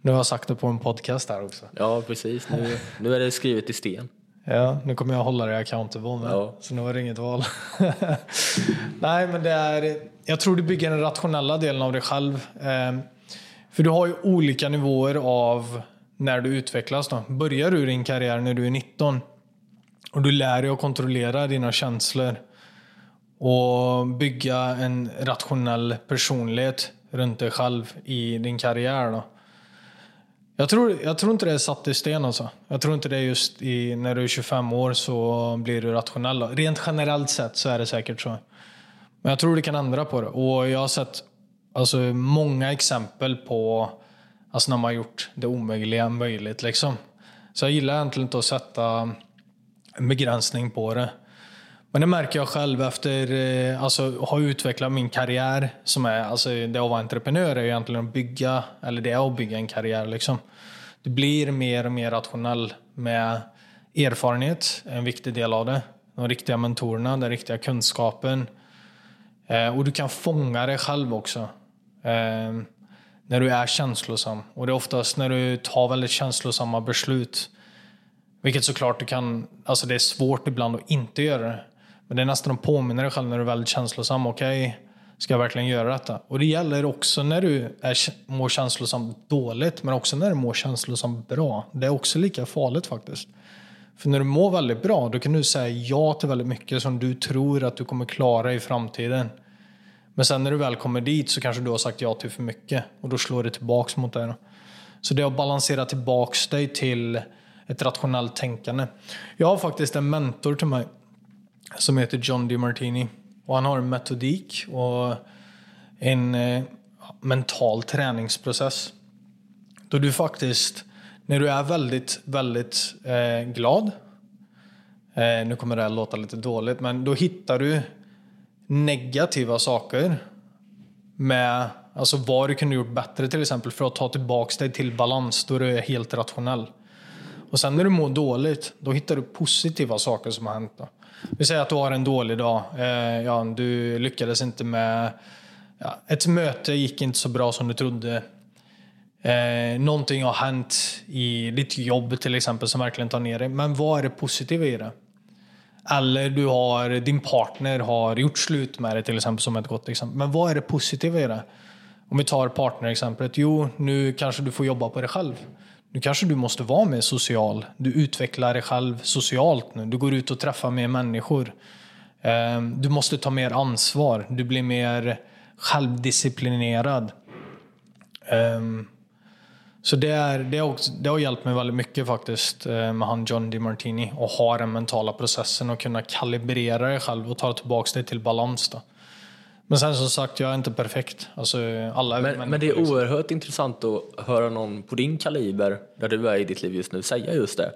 Nu har jag sagt det på en podcast här också. Ja, precis. Nu, nu är det skrivet i sten. Ja, nu kommer jag hålla dig accountable med. Ja. Så nu har det inget val. Nej, men det är... Jag tror du bygger den rationella delen av dig själv. Eh, för du har ju olika nivåer av när du utvecklas. Då. Börjar du din karriär när du är 19 och du lär dig att kontrollera dina känslor och bygga en rationell personlighet runt dig själv i din karriär. Då. Jag, tror, jag tror inte det är satt i sten. Alltså. Jag tror inte det är just i, när du är 25 år så blir du rationell. Rent generellt sett så är det säkert så. Men jag tror du kan ändra på det. Och jag har sett alltså, många exempel på alltså, när man har gjort det omöjliga möjligt. Liksom. Så jag gillar egentligen inte att sätta en begränsning på det. Men det märker jag själv efter eh, alltså, att ha utvecklat min karriär. Som är, alltså, det att vara entreprenör är egentligen att bygga, eller det är att bygga en karriär. Liksom. Du blir mer och mer rationell med erfarenhet, en viktig del av det. De riktiga mentorerna, den riktiga kunskapen. Eh, och du kan fånga dig själv också. Eh, när du är känslosam. Och det är oftast när du tar väldigt känslosamma beslut vilket såklart du kan, alltså det är svårt ibland att inte göra det. Men det är nästan att påminna dig själv när du är väldigt känslosam. Okej, okay, ska jag verkligen göra detta? Och det gäller också när du är, mår känslosamt dåligt, men också när du mår känslosamt bra. Det är också lika farligt faktiskt. För när du mår väldigt bra, då kan du säga ja till väldigt mycket som du tror att du kommer klara i framtiden. Men sen när du väl kommer dit så kanske du har sagt ja till för mycket och då slår det tillbaks mot dig. Så det är att balansera tillbaks dig till ett rationellt tänkande. Jag har faktiskt en mentor till mig som heter John DiMartini. Och han har en metodik och en eh, mental träningsprocess. Då du faktiskt, när du är väldigt, väldigt eh, glad. Eh, nu kommer det här låta lite dåligt, men då hittar du negativa saker med alltså vad du kunde gjort bättre till exempel för att ta tillbaka dig till balans då du är helt rationell. Och sen när du mår dåligt, då hittar du positiva saker som har hänt. Då. Vi säger att du har en dålig dag. Eh, ja, du lyckades inte med... Ja, ett möte gick inte så bra som du trodde. Eh, någonting har hänt i ditt jobb till exempel som verkligen tar ner dig. Men vad är det positiva i det? Eller du har, din partner har gjort slut med dig till exempel som ett gott exempel. Men vad är det positiva i det? Om vi tar partnerexemplet. Jo, nu kanske du får jobba på dig själv. Nu kanske du måste vara mer social. Du utvecklar dig själv socialt nu. Du går ut och träffar mer människor. Eh, du måste ta mer ansvar. Du blir mer självdisciplinerad. Eh, så det, är, det, är också, det har hjälpt mig väldigt mycket faktiskt eh, med han John DiMartini och ha den mentala processen och kunna kalibrera dig själv och ta tillbaka dig till balans. Då. Men sen som sagt, jag är inte perfekt. Alltså, alla men, men det är liksom. oerhört intressant att höra någon på din kaliber, där du är i ditt liv just nu, säga just det.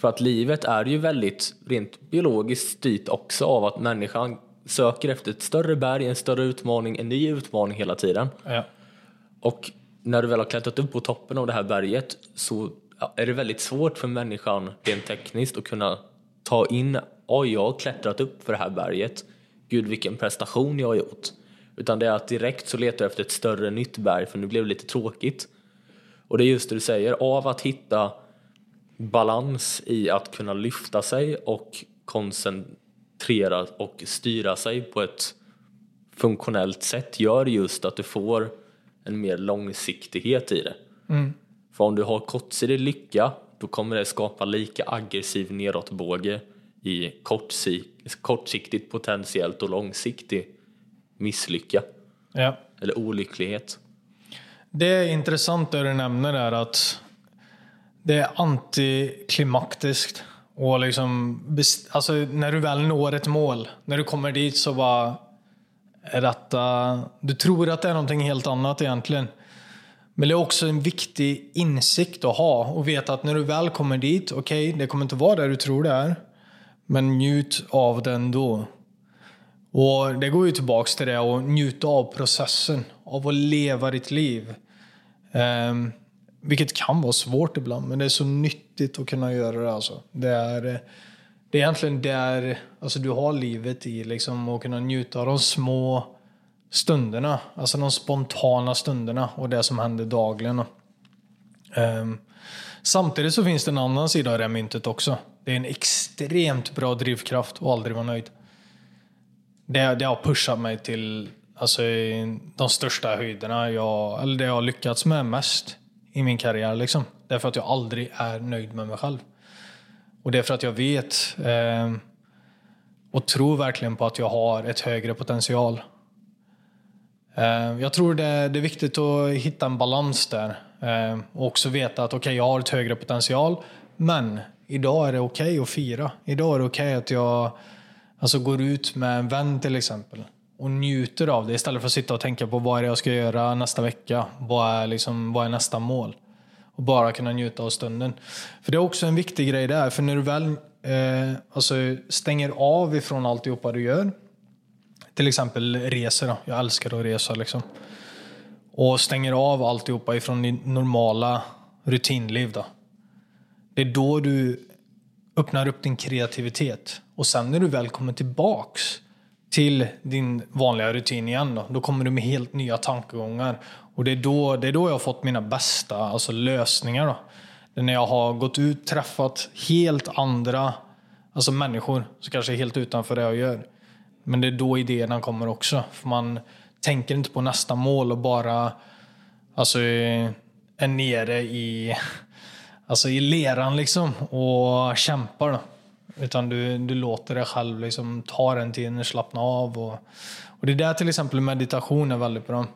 För att livet är ju väldigt rent biologiskt styrt också av att människan söker efter ett större berg, en större utmaning, en ny utmaning hela tiden. Ja. Och när du väl har klättrat upp på toppen av det här berget så är det väldigt svårt för människan rent tekniskt att kunna ta in, oj jag har klättrat upp för det här berget gud vilken prestation jag har gjort. Utan det är att direkt så letar jag efter ett större nytt berg för nu blev det lite tråkigt. Och det är just det du säger, av att hitta balans i att kunna lyfta sig och koncentrera och styra sig på ett funktionellt sätt gör just att du får en mer långsiktighet i det. Mm. För om du har kortsidig lycka då kommer det skapa lika aggressiv nedåtbåge i kortsiktigt potentiellt och långsiktig misslycka. Ja. Eller olycklighet. Det är intressant det du nämner där att det är antiklimaktiskt Och liksom, alltså, när du väl når ett mål, när du kommer dit så bara... Är detta, du tror att det är någonting helt annat egentligen. Men det är också en viktig insikt att ha och veta att när du väl kommer dit, okej, det kommer inte vara där du tror det är. Men njut av det ändå. Och det går ju tillbaks till det att njuta av processen, av att leva ditt liv. Um, vilket kan vara svårt ibland, men det är så nyttigt att kunna göra det. Alltså. Det, är, det är egentligen där alltså, du har livet i, liksom, att kunna njuta av de små stunderna. Alltså de spontana stunderna och det som händer dagligen. Um, samtidigt så finns det en annan sida av det myntet också. Det är en extremt bra drivkraft att aldrig vara nöjd. Det, det har pushat mig till alltså, de största höjderna, jag, eller det jag har lyckats med mest i min karriär. Liksom. Därför är att jag aldrig är nöjd med mig själv. Och det är för att jag vet eh, och tror verkligen på att jag har ett högre potential. Eh, jag tror det, det är viktigt att hitta en balans där. Eh, och också veta att okej, okay, jag har ett högre potential, men idag är det okej okay att fira. Idag är det okej okay att jag alltså, går ut med en vän till exempel och njuter av det istället för att sitta och tänka på vad är det jag ska göra nästa vecka. Vad är, liksom, vad är nästa mål? Och bara kunna njuta av stunden. För det är också en viktig grej där, för när du väl eh, alltså, stänger av ifrån alltihopa du gör, till exempel resor, då. jag älskar att resa liksom. Och stänger av alltihopa ifrån din normala rutinliv då. Det är då du öppnar upp din kreativitet. Och sen när du väl kommer tillbaks till din vanliga rutin igen då, då kommer du med helt nya tankegångar. Och det är då, det är då jag har fått mina bästa alltså lösningar. Då. Det är när jag har gått ut träffat helt andra alltså människor som kanske är helt utanför det jag gör. Men det är då idéerna kommer också. För man tänker inte på nästa mål och bara alltså, är nere i, alltså, i leran liksom och kämpar. Då. Utan du, du låter dig själv liksom ta den tiden, slappna av. Och, och det är där till exempel meditation är väldigt bra.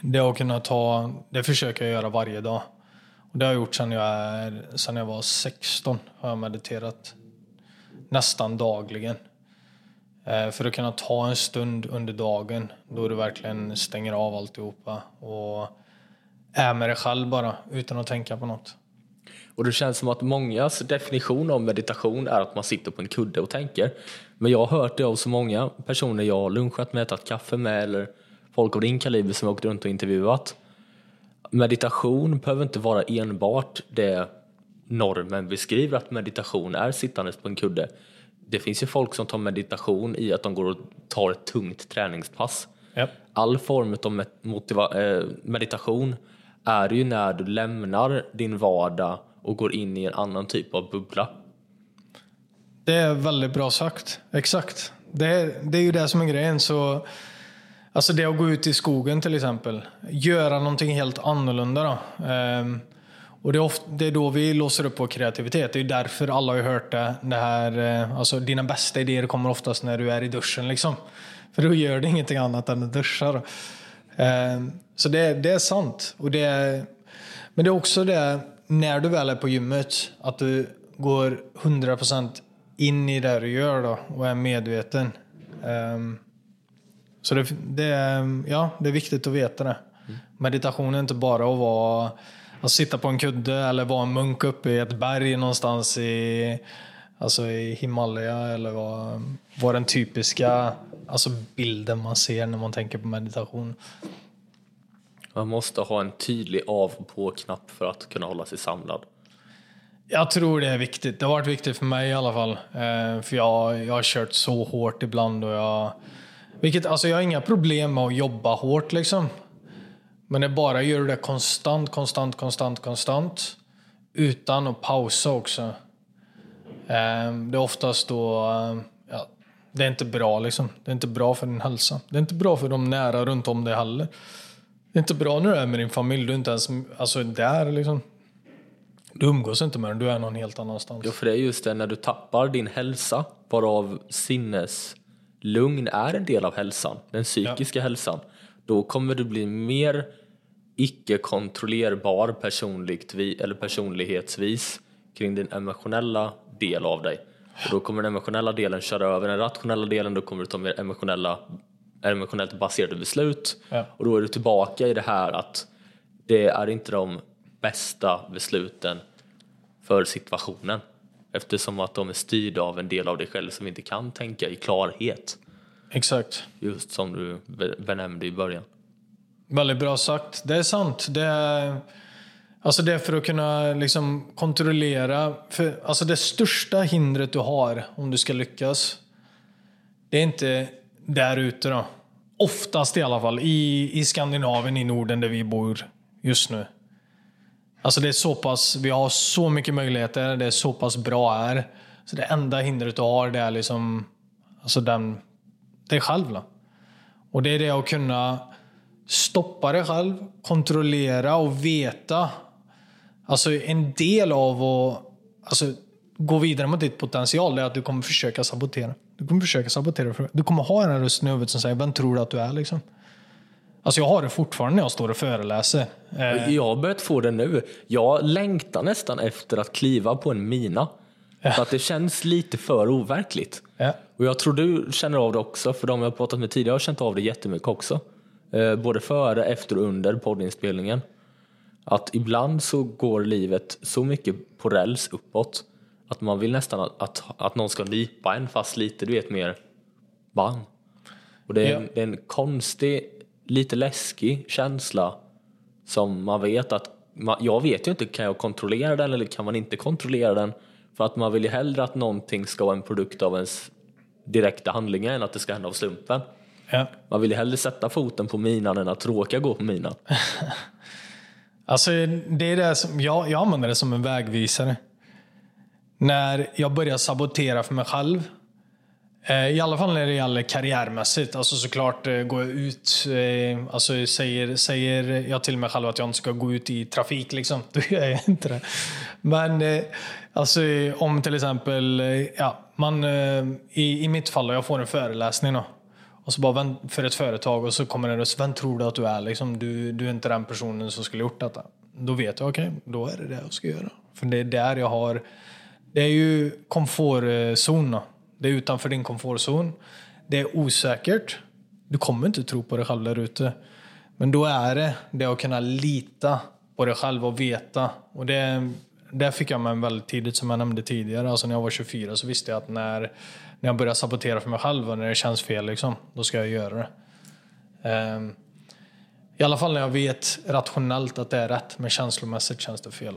Det att kunna ta, det försöker jag göra varje dag. Och det har jag gjort sedan jag, är, sedan jag var 16. Har jag mediterat nästan dagligen. Eh, för att kunna ta en stund under dagen då du verkligen stänger av alltihopa och är med dig själv bara utan att tänka på något. Och det känns som att mångas definition av meditation är att man sitter på en kudde och tänker. Men jag har hört det av så många personer jag har lunchat med, tagit kaffe med eller folk av din kaliber som jag åkt runt och intervjuat. Meditation behöver inte vara enbart det normen beskriver att meditation är sittandes på en kudde. Det finns ju folk som tar meditation i att de går och tar ett tungt träningspass. Yep. All form av eh, meditation är ju när du lämnar din vardag och går in i en annan typ av bubbla. Det är väldigt bra sagt. Exakt. Det, det är ju det som är grejen. Så, alltså det att gå ut i skogen till exempel. Göra någonting helt annorlunda. Då. Ehm, och det är, ofta, det är då vi låser upp vår kreativitet. Det är därför alla har hört det. det här, eh, alltså dina bästa idéer kommer oftast när du är i duschen. Liksom. För då gör du ingenting annat än att duscha. Ehm, så det, det är sant. Och det är, men det är också det när du väl är på gymmet, att du går 100% in i det du gör då och är medveten. Um, så det, det, är, ja, det är viktigt att veta det. Mm. Meditation är inte bara att, vara, att sitta på en kudde eller vara en munk uppe i ett berg någonstans i, alltså i Himalaya eller vad, vad den typiska alltså bilden man ser när man tänker på meditation. Man måste ha en tydlig av och på-knapp för att kunna hålla sig samlad. Jag tror det är viktigt. Det har varit viktigt för mig i alla fall. Eh, för jag, jag har kört så hårt ibland och jag... Vilket, alltså jag har inga problem med att jobba hårt liksom. Men det bara gör det konstant, konstant, konstant, konstant. Utan att pausa också. Eh, det är oftast då... Eh, ja, det är inte bra liksom. Det är inte bra för din hälsa. Det är inte bra för de nära runt om dig heller. Det är inte bra när du är med din familj. Du är inte ens alltså, där liksom. Du umgås inte med den, du är någon helt annanstans. Ja, för det är just det när du tappar din hälsa, varav sinneslugn är en del av hälsan, den psykiska ja. hälsan, då kommer du bli mer icke kontrollerbar personligt, eller personlighetsvis kring din emotionella del av dig. Och då kommer den emotionella delen köra över den rationella delen, då kommer du ta mer emotionella, emotionellt baserade beslut. Ja. Och då är du tillbaka i det här att det är inte de bästa besluten för situationen. Eftersom att de är styrda av en del av dig själv som inte kan tänka i klarhet. Exakt. Just som du be- benämnde i början. Väldigt bra sagt. Det är sant. Det är, alltså det är för att kunna liksom kontrollera. För, alltså det största hindret du har om du ska lyckas, det är inte där ute då. Oftast i alla fall. I, I Skandinavien, i Norden där vi bor just nu. Alltså det är så pass, vi har så mycket möjligheter, det är så pass bra här. Så det enda hindret du har det är liksom, alltså den, dig själv. Då. Och det är det att kunna stoppa dig själv, kontrollera och veta. Alltså en del av att alltså, gå vidare mot ditt potential är att du kommer försöka sabotera. Du kommer försöka sabotera. Du kommer ha den här rösten i huvudet som säger vem tror du att du är liksom? Alltså jag har det fortfarande när jag står och föreläser. Eh, Jag har börjat få det nu. Jag längtar nästan efter att kliva på en mina. För att det känns lite för overkligt. ja. Och jag tror du känner av det också, för de jag har pratat med tidigare har känt av det jättemycket också. Eh, både före, efter och under poddinspelningen. Att ibland så går livet så mycket på räls uppåt att man vill nästan att, att, att någon ska nypa en fast lite, du vet mer bang. Och det är, en, Ja. det är en konstig, lite läskig känsla som man vet att, man, jag vet ju inte, kan jag kontrollera den eller kan man inte kontrollera den? För att man vill ju hellre att någonting ska vara en produkt av ens direkta handlingar än att det ska hända av slumpen. Ja. Man vill ju hellre sätta foten på minan än att råka gå på minan. Alltså, det är det som, jag, jag använder det som en vägvisare. När jag börjar sabotera för mig själv. Eh, I alla fall när det gäller karriärmässigt. Alltså såklart eh, går jag ut, eh, alltså säger, säger jag till mig själv att jag inte ska gå ut i trafik liksom. Då gör jag inte det. Men alltså om till exempel, ja, man, i, i mitt fall, då, jag får en föreläsning då. Och så bara för ett företag och så kommer en röst. Vem tror du att du är? Liksom, du, du är inte den personen som skulle gjort detta. Då vet jag, okej, då är det det jag ska göra. För det är där jag har... Det är ju komfortzon. Det är utanför din komfortzon. Det är osäkert. Du kommer inte tro på dig själv där ute. Men då är det det att kunna lita på dig själv och veta. Och det, det fick jag med mig väldigt tidigt, som jag nämnde tidigare. Alltså när jag var 24 så visste jag att när, när jag börjar sabotera för mig själv och när det känns fel, liksom, då ska jag göra det. Um, I alla fall när jag vet rationellt att det är rätt, men känslomässigt känns det fel.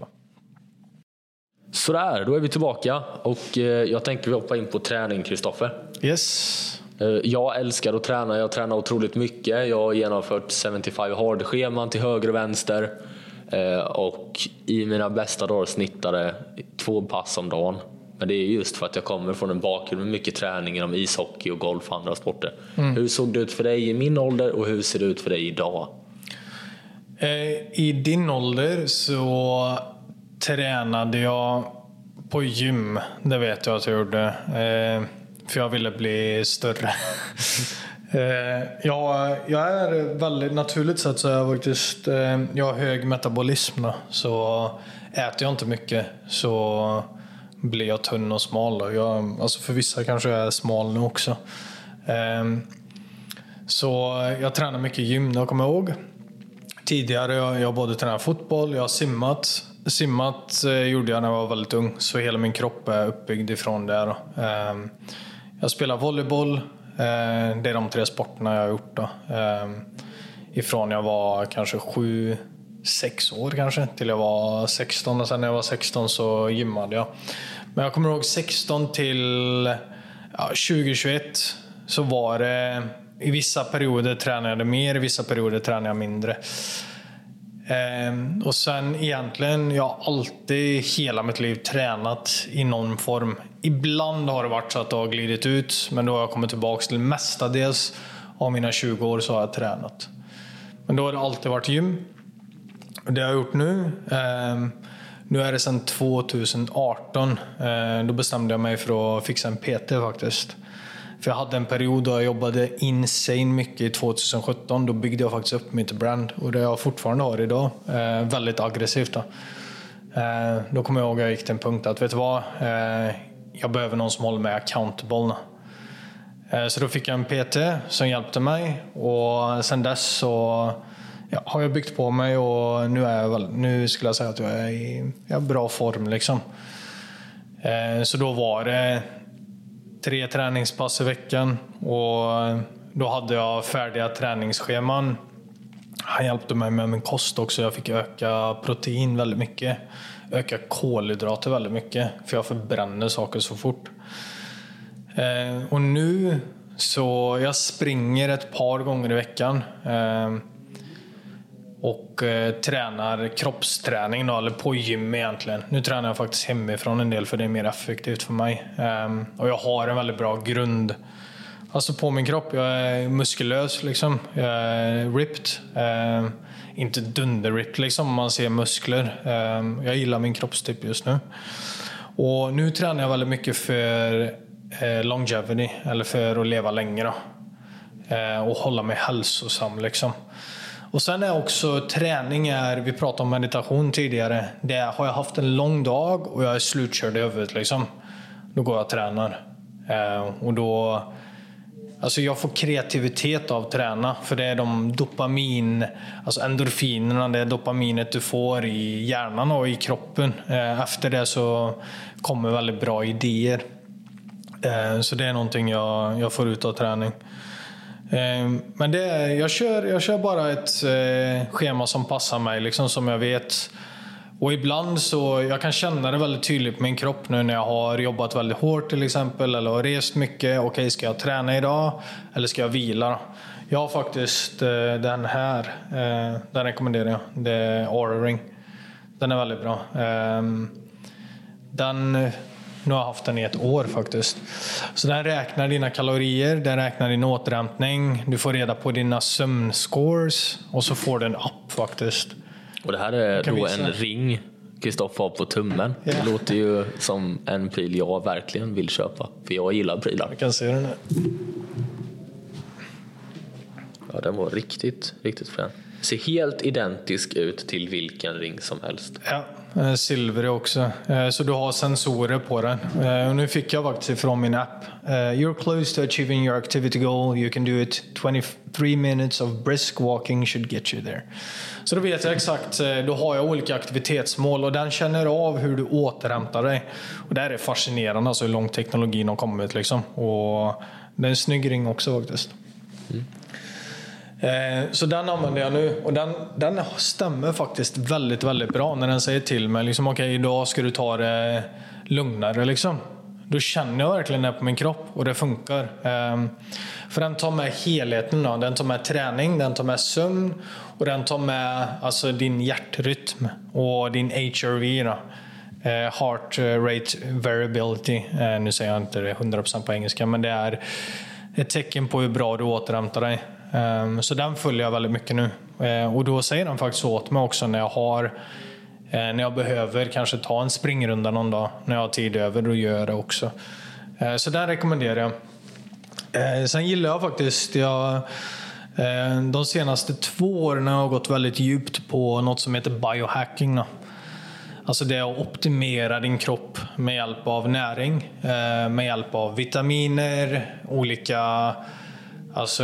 Sådär, då är vi tillbaka och eh, jag tänker vi hoppar in på träning, Kristoffer. Yes. Eh, Jag älskar att träna, jag tränar otroligt mycket. Jag har genomfört 75 hard-scheman till höger och vänster. Eh, Och i mina bästa dagar snittade två pass om dagen. Men det är just för att jag kommer från en bakgrund med mycket träning inom ishockey och golf och andra sporter. Hur såg det ut för dig i min ålder och hur ser det ut för dig idag? I din ålder så tränade jag på gym. Det vet jag att jag gjorde. Eh, för jag ville bli större. eh, jag, jag är väldigt naturligt sett så är jag faktiskt eh, jag har hög metabolism. Då, så äter jag inte mycket så blir jag tunn och smal. Då. Jag, alltså för vissa kanske jag är smal nu också. Eh, så jag tränar mycket gym, jag kommer ihåg. Tidigare jag, jag både tränat fotboll, jag har simmat. Simmat eh, gjorde jag när jag var väldigt ung, så hela min kropp är uppbyggd ifrån det. Ehm, jag spelar volleyboll. Eh, det är de tre sporterna jag har gjort. Då. Ehm, ifrån jag var kanske sju, sex år kanske, till jag var 16. Och sen när jag var 16 så gymmade jag. Men jag kommer ihåg 16 till ja, 2021 så var det i vissa perioder tränade jag mer, i vissa perioder tränade jag mindre. Ehm, och sen egentligen, jag har alltid hela mitt liv tränat i någon form. Ibland har det varit så att det har glidit ut, men då har jag kommit tillbaka till mestadels av mina 20 år så har jag tränat. Men då har det alltid varit gym. Det har jag gjort nu. ehm, nu är det sedan 2018. Eh, då bestämde jag mig för att fixa en PT faktiskt. För jag hade en period då jag jobbade insane mycket 2017. Då byggde jag faktiskt upp mitt brand och det jag fortfarande har idag. Eh, väldigt aggressivt. Då. Eh, då kommer jag ihåg att jag gick till en punkt att, vet du vad? Eh, jag behöver någon som håller mig accountable. Eh, så då fick jag en PT som hjälpte mig och sen dess så ja, har jag byggt på mig och nu, är jag väl, nu skulle jag säga att jag är i ja, bra form. Liksom. Eh, så då var det tre träningspass i veckan och då hade jag färdiga träningsscheman. Han hjälpte mig med min kost också. Jag fick öka protein väldigt mycket. Öka kolhydrater väldigt mycket. För jag förbränner saker så fort. Eh, och nu så jag springer ett par gånger i veckan. Eh, och eh, tränar kroppsträning då, eller på gym egentligen. Nu tränar jag faktiskt hemifrån en del för det är mer effektivt för mig. Um, och jag har en väldigt bra grund alltså på min kropp. Jag är muskulös liksom. Jag är ripped. Um, inte dunderripped liksom om man ser muskler. Um, jag gillar min kroppstyp just nu. Och nu tränar jag väldigt mycket för eh, longevity, eller för att leva länge och hålla mig hälsosam liksom. Och sen är också träning, är, vi pratade om meditation tidigare. Det har jag haft en lång dag och jag är slutkörd i huvudet. Liksom. Då går jag och tränar. Eh, och då, alltså jag får kreativitet av att träna. För det är de dopamin, alltså endorfinerna, det är dopaminet du får i hjärnan och i kroppen. Eh, efter det så kommer väldigt bra idéer. Eh, så det är någonting jag, jag får ut av träning. Ehm, men det, jag, kör, jag kör bara ett eh, schema som passar mig, liksom som jag vet. Och ibland så, jag kan känna det väldigt tydligt på min kropp nu när jag har jobbat väldigt hårt till exempel, eller har rest mycket. Okej, okay, ska jag träna idag? Eller ska jag vila? Jag har faktiskt eh, den här, eh, den rekommenderar jag. Det är Aura Ring. Den är väldigt bra. Ehm, den nu har jag haft den i ett år faktiskt. Så den räknar dina kalorier, den räknar din återhämtning, du får reda på dina sömnscores och så får du en app faktiskt. Och det här är då en ring Kristoffer har på tummen. Yeah. Det låter ju som en pryl jag verkligen vill köpa. För jag gillar prylar. Jag kan se den här. Ja, den var riktigt, riktigt frän. Ser helt identisk ut till vilken ring som helst. Ja, Eh, silvrig också. Eh, så du har sensorer på den. Eh, och nu fick jag faktiskt ifrån min app. You're close to achieving your activity goal. You can do it 23 minutes of brisk walking should get you there. Så då vet jag exakt, då har jag olika aktivitetsmål och den känner av hur du återhämtar dig. Och det här är fascinerande, alltså hur långt teknologin har kommit liksom. Och det är en snygg ring också faktiskt. Mm. Eh, så den använder jag nu och den, den stämmer faktiskt väldigt, väldigt bra när den säger till mig liksom, okej okay, idag ska du ta det lugnare liksom. Då känner jag verkligen det på min kropp och det funkar. Ehm, för den tar med helheten. Då. Den tar med träning, den tar med sömn och den tar med alltså, din hjärtrytm och din HRV. Då. Eh, heart rate variability. Eh, nu säger jag inte det 100% på engelska men det är ett tecken på hur bra du återhämtar dig. Um, så den följer jag väldigt mycket nu. Uh, och då säger den faktiskt åt mig också när jag har eh, när jag behöver kanske ta en springrunda någon dag, när jag har tid över, då gör jag det också. Ehm, så den rekommenderar jag. Sen gillar jag faktiskt, jag, de senaste två åren har jag gått väldigt djupt på något som heter biohacking. Alltså det är att optimera din kropp med hjälp av näring, med hjälp av vitaminer, olika alltså,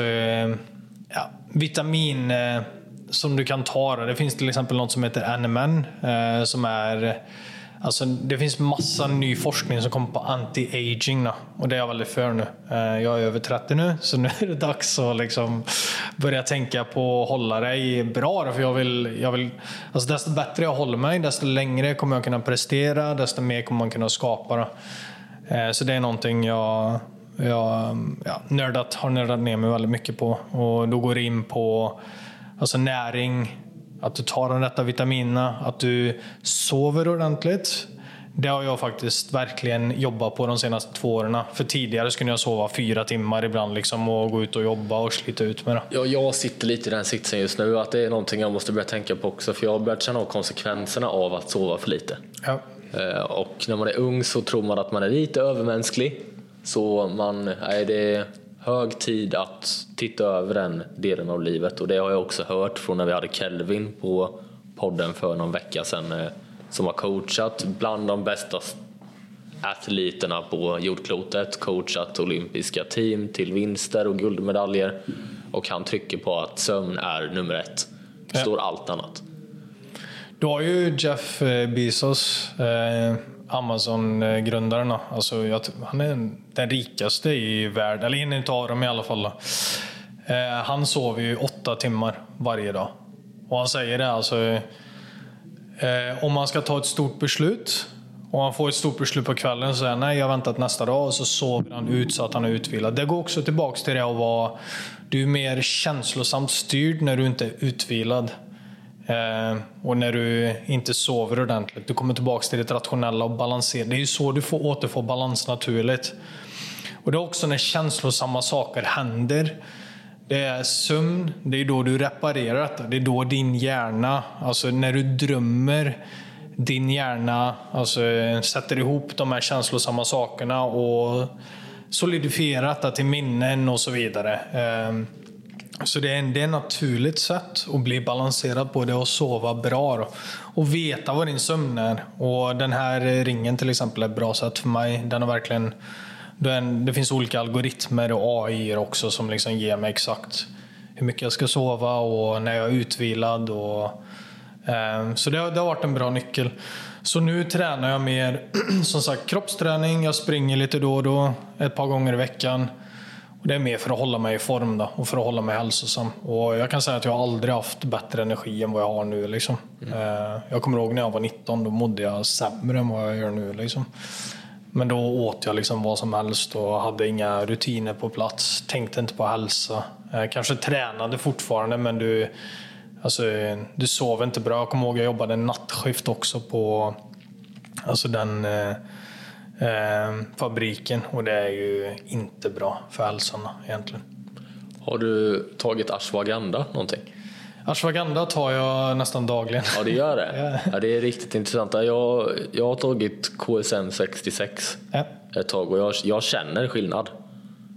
vitamin eh, som du kan ta. Det finns till exempel något som heter NMN eh, som är Alltså, det finns massa ny forskning som kommer på anti-aging och det är jag väldigt för nu. Eh, jag är över 30 nu så nu är det dags att liksom börja tänka på att hålla dig bra. För jag vill, jag vill, alltså desto bättre jag håller mig, desto längre kommer jag kunna prestera, desto mer kommer man kunna skapa. Så det är någonting jag jag ja, nördat, har nördat ner mig väldigt mycket på. Och då går det in på alltså näring, att du tar de rätta vitaminerna, att du sover ordentligt. Det har jag faktiskt verkligen jobbat på de senaste två åren. För tidigare skulle jag sova fyra timmar ibland liksom och gå ut och jobba och slita ut med det. Ja, jag sitter lite i den sitsen just nu att det är någonting jag måste börja tänka på också för jag har börjat känna av konsekvenserna av att sova för lite. Ja. Eh, och när man är ung så tror man att man är lite övermänsklig så man, nej, det är hög tid att titta över den delen av livet och det har jag också hört från när vi hade Kelvin på podden för någon vecka sedan. Eh, som har coachat bland de bästa atleterna på jordklotet, coachat olympiska team till vinster och guldmedaljer och han trycker på att sömn är nummer ett. Står allt annat. Du har ju Jeff eh, Bezos, eh, Amazon-grundaren. Alltså, han är den rikaste i världen, eller en av dem i alla fall. Eh, han sover ju åtta timmar varje dag. Och han säger det alltså, eh, om man ska ta ett stort beslut och han får ett stort beslut på kvällen så säger han nej, jag väntar till nästa dag och så sover han ut så att han är utvilad. Det går också tillbaks till det att vara, du är mer känslosamt styrd när du inte är utvilad. Eh, och när du inte sover ordentligt. Du kommer tillbaka till det rationella och balanserade. Det är ju så du får återfå balans naturligt. Och det är också när känslosamma saker händer. Det är sömn, det är då du reparerar detta. Det är då din hjärna, alltså när du drömmer, din hjärna alltså, sätter ihop de här känslosamma sakerna och solidifierar detta till minnen och så vidare. Eh, så det är, en, det är ett naturligt sätt att bli balanserad på det och sova bra. Då. Och veta vad din sömn är. Och den här ringen till exempel är ett bra sätt för mig. Den har verkligen, den, det finns olika algoritmer och AI också som liksom ger mig exakt hur mycket jag ska sova och när jag är utvilad. Och, eh, så det, det har varit en bra nyckel. Så nu tränar jag mer som sagt kroppsträning. Jag springer lite då och då, ett par gånger i veckan. Och det är mer för att hålla mig i form då, och för att hålla mig hälsosam. Och jag kan säga att jag aldrig haft bättre energi än vad jag har nu. Liksom. Mm. Jag kommer ihåg när jag var 19, då mådde jag sämre än vad jag gör nu. Liksom. Men då åt jag liksom vad som helst och hade inga rutiner på plats. Tänkte inte på hälsa. Eh, kanske tränade fortfarande men du, alltså, du sov inte bra. Jag kommer ihåg att jag jobbade nattskift också på alltså den eh, fabriken och det är ju inte bra för hälsan egentligen. Har du tagit ashwagandha någonting? Ashwagandha tar jag nästan dagligen. Ja, det gör det? ja. det är riktigt intressant. Jag, jag har tagit KSM 66 ja. ett tag och jag, jag känner skillnad.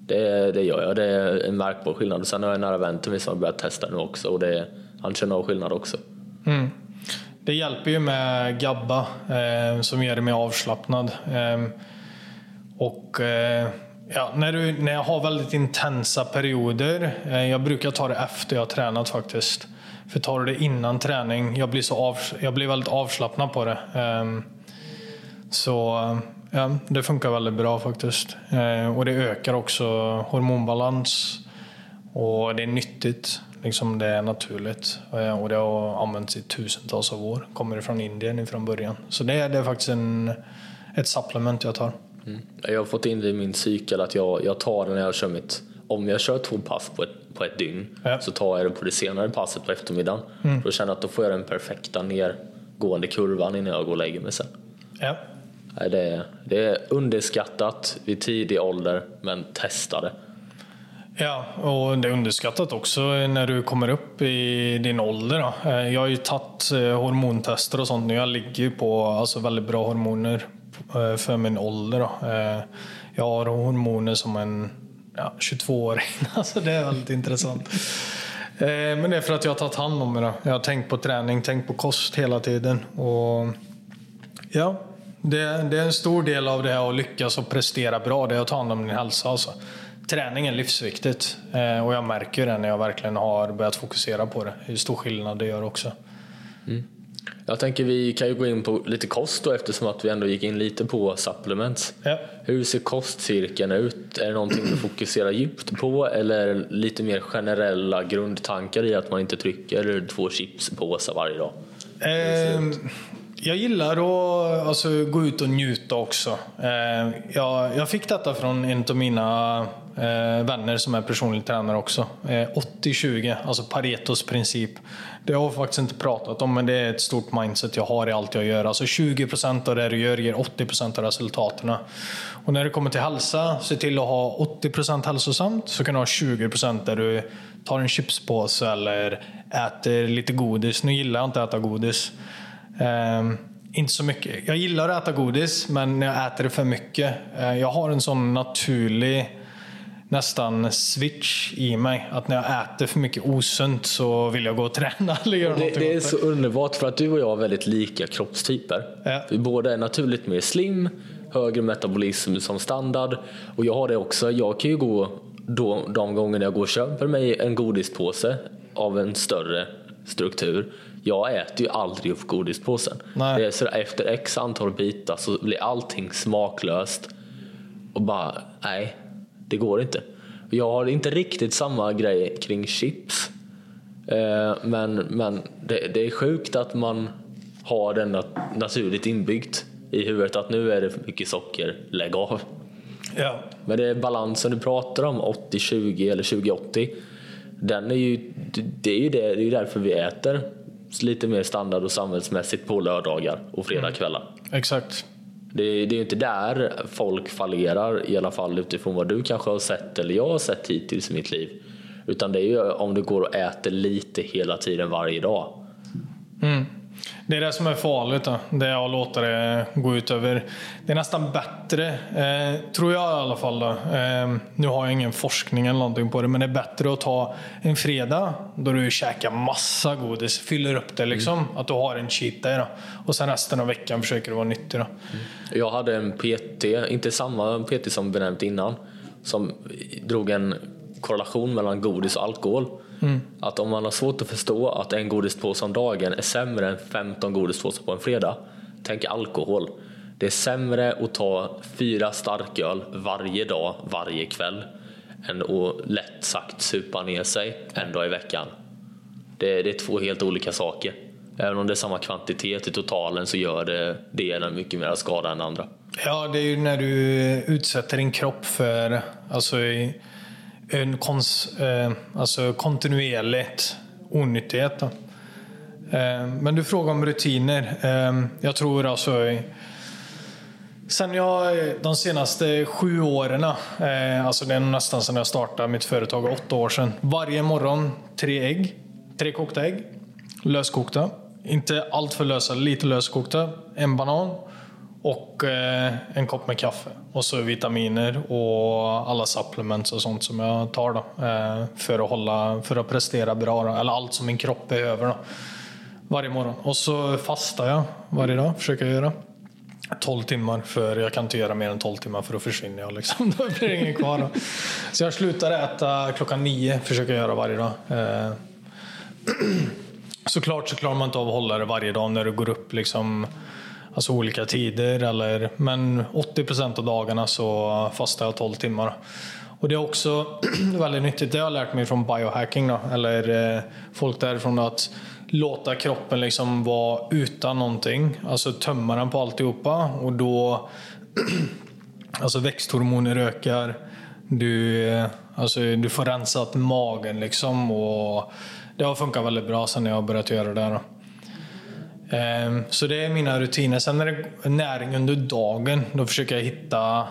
Det, det gör jag. Det är en märkbar skillnad. Sen har jag en nära vän till mig som har börjat testa nu också och det, han känner av skillnad också. Mm. Det hjälper ju med GABA eh, som gör mig avslappnad. Eh, och eh, ja, när, du, när jag har väldigt intensa perioder, eh, jag brukar ta det efter jag har tränat faktiskt. För tar du det innan träning, jag blir, så av, jag blir väldigt avslappnad på det. Eh, så ja, det funkar väldigt bra faktiskt. Eh, och det ökar också hormonbalans. Och det är nyttigt. Liksom det är naturligt. Eh, och det har använts i tusentals av år. Kommer från Indien från början. Så det är, det är faktiskt en, ett supplement jag tar. Mm. Jag har fått in det i min cykel att jag, jag tar det när jag kör mitt om jag kör två pass på ett, på ett dygn ja. så tar jag det på det senare passet på eftermiddagen. Mm. För att känna att då får jag den perfekta nergående kurvan innan jag går och lägger mig sen. Ja. Det, det är underskattat vid tidig ålder, men testa det. Ja, och det är underskattat också när du kommer upp i din ålder. Då. Eh, jag har ju tagit eh, hormontester och sånt nu. Jag ligger på alltså, väldigt bra hormoner eh, för min ålder. Då. Jag har hormoner som en ja, 22-åring. Alltså, det är väldigt intressant. Men det är för att jag har tagit hand om mig. Då. Jag har tänkt på träning, tänkt på kost hela tiden. Och ja, det, det är en stor del av det här att lyckas och prestera bra. Det är att ta hand om din hälsa. Alltså träning är livsviktigt eh, och jag märker det när jag verkligen har börjat fokusera på det. Hur stor skillnad det gör också. Mm. Jag tänker vi kan ju gå in på lite kost då eftersom att vi ändå gick in lite på supplements. Ja. Hur ser kostcirkeln ut? Är det någonting du fokuserar djupt på eller lite mer generella grundtankar i att man inte trycker två chipspåsar varje dag? Eh, jag gillar att alltså, gå ut och njuta också. Eh, jag, jag fick detta från en av mina eh, vänner som är personlig tränare också. Eh, 80-20, alltså Paretos princip. Det har jag faktiskt inte pratat om, men det är ett stort mindset jag har i allt jag gör. Alltså 20% av det du gör ger 80% av resultaten. Och när det kommer till hälsa, se till att ha 80% hälsosamt, så kan du ha 20% där du tar en chipspåse eller äter lite godis. Nu gillar jag inte att äta godis. Um, inte så mycket. Jag gillar att äta godis, men när jag äter det för mycket. Uh, jag har en sån naturlig nästan switch i mig. Att när jag äter för mycket osunt så vill jag gå och träna eller göra Det, det är så underbart för att du och jag har väldigt lika kroppstyper. Ja. Vi båda är naturligt mer slim, högre metabolism som standard. Och jag har det också. Jag kan ju gå då, de gångerna jag går och köper mig en godispåse av en större struktur. Jag äter ju aldrig upp godispåsen. Nej. Det är så efter x antal bitar så blir allting smaklöst. Och bara, nej, det går inte. Jag har inte riktigt samma grej kring chips. Eh, Men, men det, det är sjukt att man har den nat- naturligt inbyggt i huvudet att nu är det mycket socker, lägg av. Ja. Men det är balansen du pratar om, 80-20 eller 20-80. Den är ju, det är ju det, det är ju därför vi äter lite mer standard och samhällsmässigt på lördagar och fredagskvällar. Exakt. Det, det är ju inte där folk fallerar, i alla fall utifrån vad du kanske har sett eller jag har sett hittills i mitt liv. Utan det är ju om du går och äter lite hela tiden varje dag. Mm. Det är det som är farligt. Då. Det är att låta det gå ut över. Det är nästan bättre, eh, tror jag i alla fall. Eh, nu har jag ingen forskning eller någonting på det, men det är bättre att ta en fredag då du käkar massa godis, fyller upp det liksom. Att du har en cheat day då. Och sen resten av veckan försöker du vara nyttig. Då. Jag hade en PT, inte samma PT som benämnt innan, som drog en korrelation mellan godis och alkohol. Att om man har svårt att förstå att en godispåse om dagen är sämre än 15 godispåsar på en fredag, tänk alkohol. Det är sämre att ta fyra starköl varje dag, varje kväll, än att lätt sagt supa ner sig en dag i veckan. Det, det är två helt olika saker. Även om det är samma kvantitet i totalen så gör det det ena mycket mer skada än andra. Ja, det är ju när du utsätter din kropp för alltså, en kons, eh, alltså kontinuerligt onyttighet. Då. Eh, men du frågar om rutiner. Eh, jag tror alltså Sen jag, de senaste sju åren, eh, alltså det är nästan sedan jag startade mitt företag, åtta år sedan. Varje morgon tre ägg, tre kokta ägg, löskokta. Inte allt för lösa, lite löskokta. En banan och eh, en kopp med kaffe. Och så vitaminer och alla supplements och sånt som jag tar då, eh, för, att hålla, för att prestera bra. Då. Eller allt som min kropp behöver. Då. Varje morgon. Och så fastar jag varje dag, försöker jag göra. 12 timmar, för jag kan inte göra mer än 12 timmar för då försvinner jag. Liksom. Då blir det ingen kvar. Då. Så jag slutar äta klockan nio, försöker jag göra varje dag. Eh, såklart så klarar man inte av att hålla det varje dag när du går upp liksom, alltså olika tider. Eller, men 80% av dagarna så fastar jag 12 timmar. Och det är också väldigt nyttigt. Det har jag lärt mig från biohacking. Då, eller eh, folk därifrån att låta kroppen liksom vara utan någonting. Alltså tömma den på alltihopa. Och då Alltså växthormoner ökar. Du, eh, alltså, du får rensat magen liksom. Och det har funkat väldigt bra sen jag har börjat göra det. Då. Ehm, så det är mina rutiner. Sen är det näring under dagen, då försöker jag hitta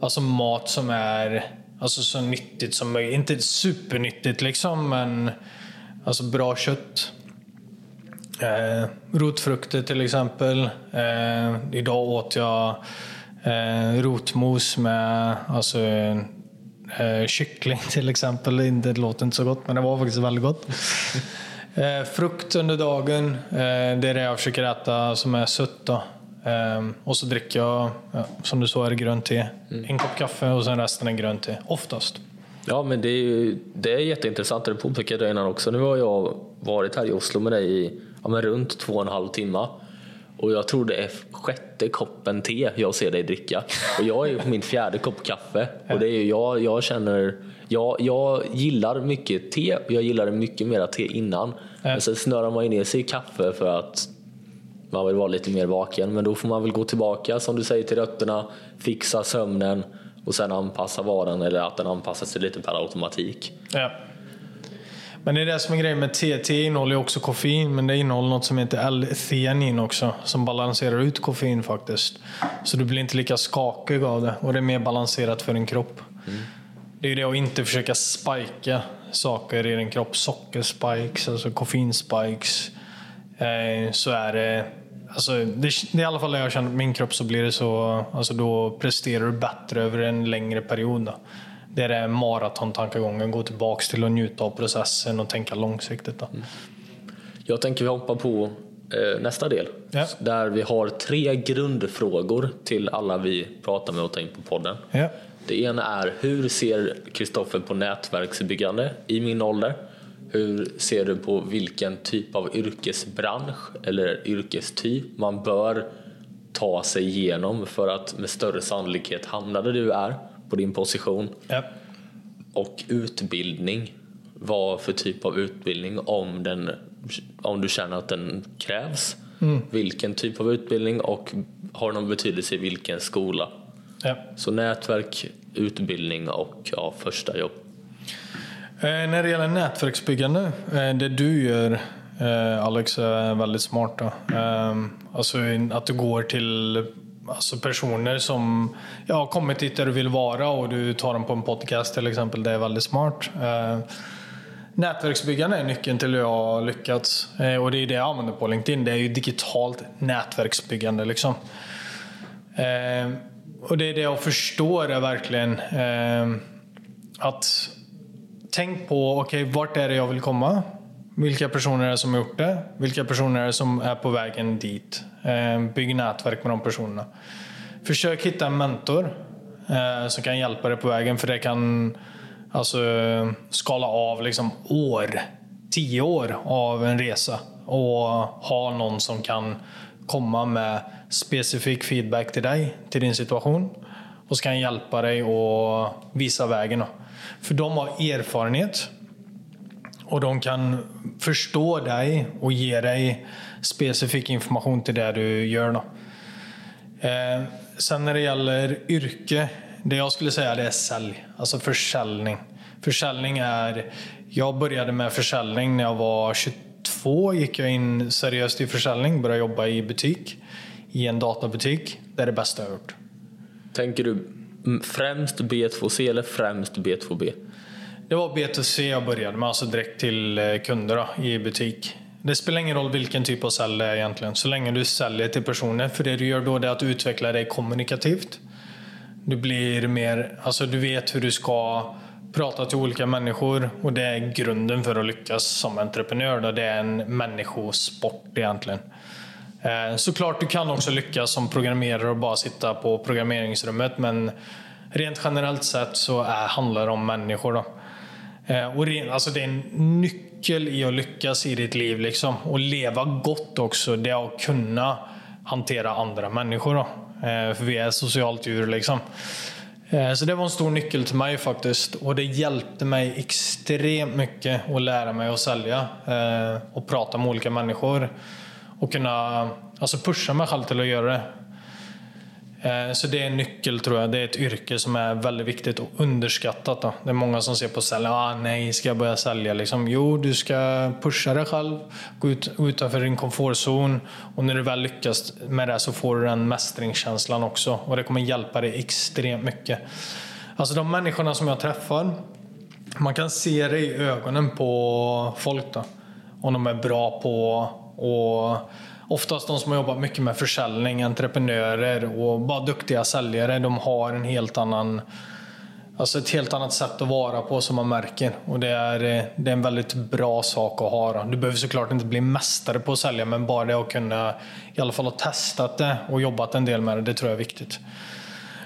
alltså, mat som är alltså, så nyttigt som möjligt. Inte supernyttigt liksom, men alltså, bra kött. Eh, rotfrukter till exempel. Eh, idag åt jag eh, rotmos med alltså, eh, kyckling till exempel. Det låter inte så gott, men det var faktiskt väldigt gott eh, frukt under dagen. Eh, det är det jag försöker äta som är sött. Eh, och så dricker jag, ja, som du sa, är det grönt te. En kopp kaffe och sen resten är grönt te. Oftast. Ja, men det är, ju, det är jätteintressant. Det påpekade jag innan också. Nu har jag varit här i Oslo med dig i ja, men runt två och en halv timme. Och jag tror det är sjätte koppen te jag ser dig dricka. Och jag är på min fjärde kopp kaffe. Och det är jag, jag känner... Jag, jag gillar mycket te. Jag gillade mycket mera te innan. Men sen snörar man ju ner sig i kaffe för att man vill vara lite mer vaken. Men då får man väl gå tillbaka, som du säger, till rötterna. Fixa sömnen och sen anpassa varan eller att den anpassar sig lite per automatik. Ja. Men det är det som är grejen med te. Te innehåller ju också koffein, men det innehåller något som heter L-theanin också, som balanserar ut koffein faktiskt. Så du blir inte lika skakig av det och det är mer balanserat för din kropp. Det är ju det att inte försöka spika saker i din kropp. Sockerspikes, alltså koffeinspikes. Eh, så är det Alltså, det, det är i alla fall det jag känner, min kropp så blir det så, alltså då presterar du bättre över en längre period. Då. Det är det maratontankegången, gå tillbaks till att njuta av processen och tänka långsiktigt. Då. Jag tänker vi hoppar på eh, nästa del. Ja. Där vi har tre grundfrågor till alla vi pratar med och tar in på podden. Ja. Det ena är, hur ser Kristoffer på nätverksbyggande i min ålder? Hur ser du på vilken typ av yrkesbransch eller yrkestyp man bör ta sig igenom för att med större sannolikhet hamna där du är på din position? Ja. Och utbildning. Vad för typ av utbildning om, den, om du känner att den krävs? Vilken typ av utbildning och har någon betydelse i vilken skola? Ja. Så nätverk, utbildning och ja, första jobb. Eh, när det gäller nätverksbyggande, eh, det du gör eh, Alex är väldigt smart. Då. Eh, alltså att du går till alltså personer som ja, har kommit dit där du vill vara och du tar dem på en podcast till exempel. Det är väldigt smart. Eh, nätverksbyggande är nyckeln till hur jag har lyckats. Eh, och det är det jag använder på LinkedIn. Det är ju digitalt nätverksbyggande. Liksom. Eh, och det är det jag förstår är verkligen eh, att tänk på okay, vart är det jag vill komma. Vilka personer är det som har gjort det? Vilka personer är det som är på vägen dit? Eh, bygg nätverk med de personerna. Försök hitta en mentor eh, som kan hjälpa dig på vägen för det kan alltså, skala av liksom år, tio år av en resa och ha någon som kan komma med specifik feedback till dig, till din situation och så kan hjälpa dig och visa vägen. För de har erfarenhet och de kan förstå dig och ge dig specifik information till det du gör. Då. Eh, sen när det gäller yrke, det jag skulle säga det är sälj, alltså försäljning. Försäljning är, jag började med försäljning när jag var 22, gick jag in seriöst i försäljning, började jobba i butik, i en databutik. Det är det bästa jag har gjort. Tänker du främst B2C eller främst B2B? Det var B2C jag började med, alltså direkt till eh, kunder då, i butik. Det spelar ingen roll vilken typ av sälj det är egentligen, så länge du säljer till personer. För det du gör då är att utveckla dig kommunikativt. Du blir mer, alltså du vet hur du ska prata till olika människor och det är grunden för att lyckas som entreprenör. Då. Det är en människosport egentligen. Eh, såklart du kan också lyckas som programmerare och bara sitta på programmeringsrummet men rent generellt sett så är, handlar det om människor. Då. Eh, och det, alltså det är en nyckel i att lyckas i ditt liv liksom. och leva gott också. Det är att kunna hantera andra människor. Då. Eh, för vi är socialt djur liksom. Eh, så det var en stor nyckel till mig faktiskt. Och det hjälpte mig extremt mycket att lära mig att sälja och prata med olika människor och kunna alltså pusha mig själv till att göra det. Eh, så det är en nyckel tror jag. Det är ett yrke som är väldigt viktigt och underskattat. Då. Det är många som ser på sälja. Ah, nej, ska jag börja sälja? Liksom, jo, du ska pusha dig själv. Gå ut, utanför din komfortzon. Och när du väl lyckas med det så får du den mästringskänslan också. Och det kommer hjälpa dig extremt mycket. Alltså de människorna som jag träffar. Man kan se det i ögonen på folk. Då. Om de är bra på att oftast de som har jobbat mycket med försäljning, entreprenörer och bara duktiga säljare, de har en helt annan Alltså ett helt annat sätt att vara på som man märker. Och det är, det är en väldigt bra sak att ha. Då. Du behöver såklart inte bli mästare på att sälja, men bara det att kunna i alla fall ha testat det och jobbat en del med det, det tror jag är viktigt.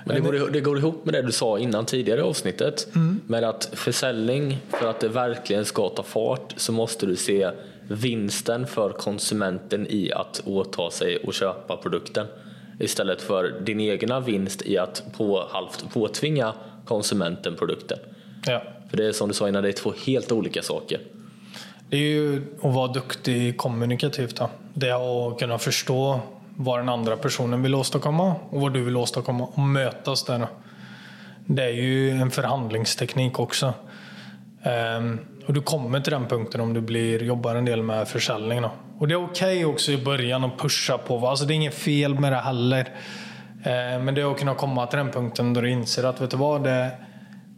Men det går, det går ihop med det du sa innan tidigare i avsnittet. Mm. Med att försäljning, för att det verkligen ska ta fart, så måste du se vinsten för konsumenten i att åta sig och köpa produkten. Istället för din egna vinst i att på, halvt påtvinga konsumenten produkten. Ja. För det är som du sa innan, det är två helt olika saker. Det är ju att vara duktig kommunikativt. Då. Det är att kunna förstå vad den andra personen vill åstadkomma och vad du vill åstadkomma och mötas där. Det är ju en förhandlingsteknik också. Um, och du kommer till den punkten om du blir, jobbar en del med försäljning. Då. Och det är okej okay också i början att pusha på. Alltså det är inget fel med det heller. Eh, men det är att kunna komma till den punkten då du inser att vet du vad, det,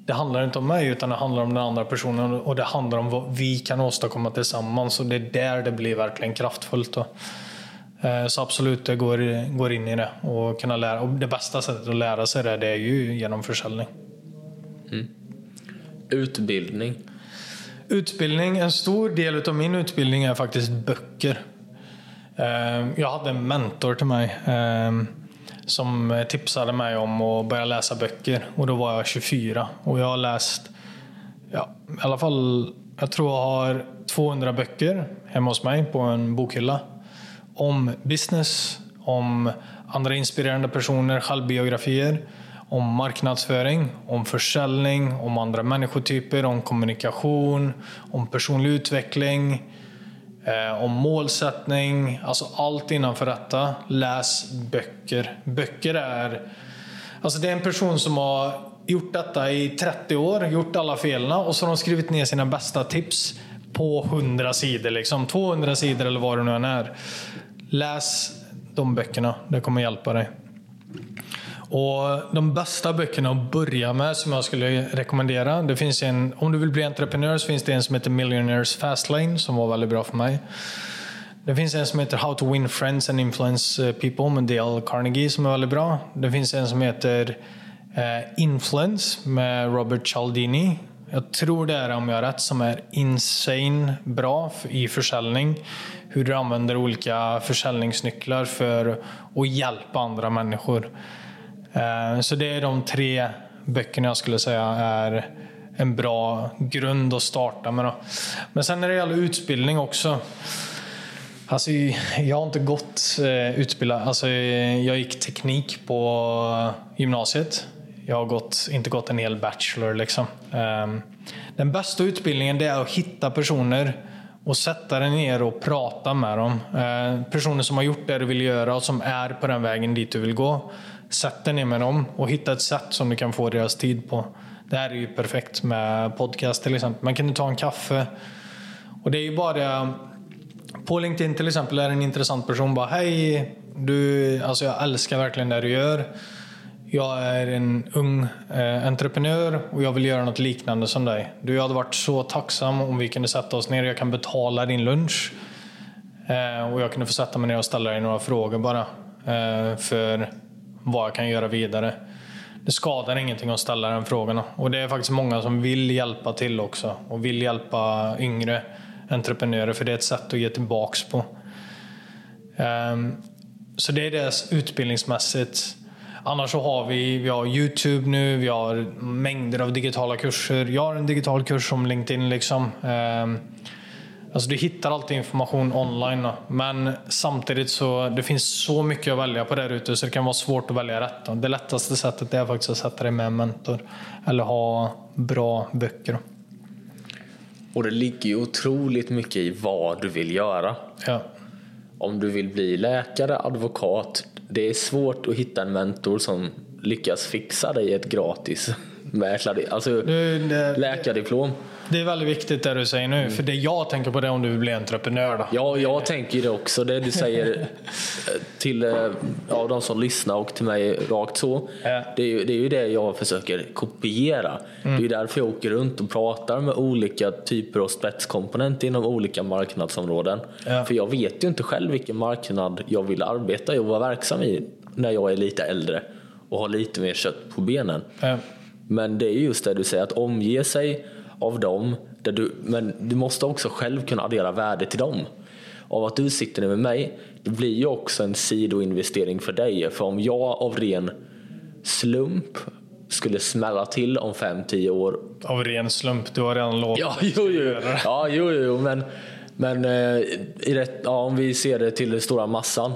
det handlar inte om mig utan det handlar om den andra personen och det handlar om vad vi kan åstadkomma tillsammans. Och det är där det blir verkligen kraftfullt. Då. Eh, så absolut, det går, går in i det. Och kunna lära, och det bästa sättet att lära sig det, det är ju genom försäljning. Mm. Utbildning. Utbildning, en stor del av min utbildning är faktiskt böcker. Ehm, jag hade en mentor till mig ehm, som tipsade mig om att börja läsa böcker. Och då var jag 24 och jag har läst ja, i alla fall, jag tror jag har 200 böcker hemma hos mig på en bokhylla. Om business, om andra inspirerande personer, självbiografier, om marknadsföring, om försäljning, om andra människotyper, om kommunikation, om personlig utveckling, eh, om målsättning. Alltså allt innanför detta. Läs böcker. Böcker är... Alltså det är en person som har gjort detta i 30 år, gjort alla felen och så har de skrivit ner sina bästa tips på 100 sidor. Liksom. 200 sidor eller vad det nu än är. Läs de böckerna. Det kommer hjälpa dig. Och De bästa böckerna att börja med som jag skulle rekommendera. Det finns en, om du vill bli entreprenör så finns det en som heter Millionaires Fastlane som var väldigt bra för mig. Det finns en som heter How to Win Friends and Influence eh, People med Dale Carnegie som är väldigt bra. Det finns en som heter eh, Influence med Robert Cialdini. Jag tror det är, om jag har rätt, som är insane bra i försäljning. Hur du använder olika försäljningsnycklar för att hjälpa andra människor. Eh, så det är de tre böckerna jag skulle säga är en bra grund att starta med. Men sen när det gäller utbildning också. Alltså, jag har inte gått eh, utbildad. Alltså, jag gick teknik på gymnasiet. Jag har gått, inte gått en hel bachelor. Liksom. Ehm, den bästa utbildningen det är att hitta personer och sätta dig ner och prata med dem. Eh, personer som har gjort det du vill göra och som är på den vägen dit du vill gå. Sätt dig ner med dem och hitta ett sätt som du kan få deras tid på. Det här är ju perfekt med podcast till exempel. Man kan ta en kaffe. Och det är ju bara på LinkedIn till exempel är en intressant person bara Hej, du, alltså jag älskar verkligen det du gör. Jag är en ung eh, entreprenör och jag vill göra något liknande som dig. Du, jag hade varit så tacksam om vi kunde sätta oss ner. Jag kan betala din lunch. Eh, och jag kunde få sätta mig ner och ställa dig några frågor bara. Eh, för vad jag kan göra vidare. Det skadar ingenting att ställa den frågorna. Och det är faktiskt många som vill hjälpa till också. Och vill hjälpa yngre entreprenörer. För det är ett sätt att ge tillbaks på. Um, så det är det utbildningsmässigt. Annars så har vi, vi har Youtube nu, vi har mängder av digitala kurser. Jag har en digital kurs om LinkedIn. Liksom. Ehm, Alltså du hittar alltid information online. Men samtidigt så det finns så mycket att välja på där ute så det kan vara svårt att välja rätt. Det lättaste sättet är faktiskt att sätta dig med en mentor. Eller ha bra böcker. Och det ligger ju otroligt mycket i vad du vill göra. Ja. Om du vill bli läkare, advokat. Det är svårt att hitta en mentor som lyckas fixa dig ett gratis mäklare, alltså läkardiplom. Det är väldigt viktigt det du säger nu, mm. för det jag tänker på det om du vill bli entreprenör. Då. Ja, jag tänker det också. Det du säger eh, till eh, ja, de som lyssnar och till mig rakt så. Ja. Det, är ju, det är ju det jag försöker kopiera. Mm. Det är därför jag åker runt och pratar med olika typer av spetskomponenter inom olika marknadsområden. Ja. För jag vet ju inte själv vilken marknad jag vill arbeta i och vara verksam i när jag är lite äldre och har lite mer kött på benen. Men det är just det du säger, att omge sig av dem. Där du, men du måste också själv kunna addera värde till dem. Av att du sitter med mig, det blir ju också en sidoinvestering för dig. För om jag av ren slump skulle smälla till om 5-10 år. Av ren slump? Du har redan lovat ja, jo, jo. Ja, jo, jo, men, men eh, i rätt, ja, om vi ser det till den stora massan.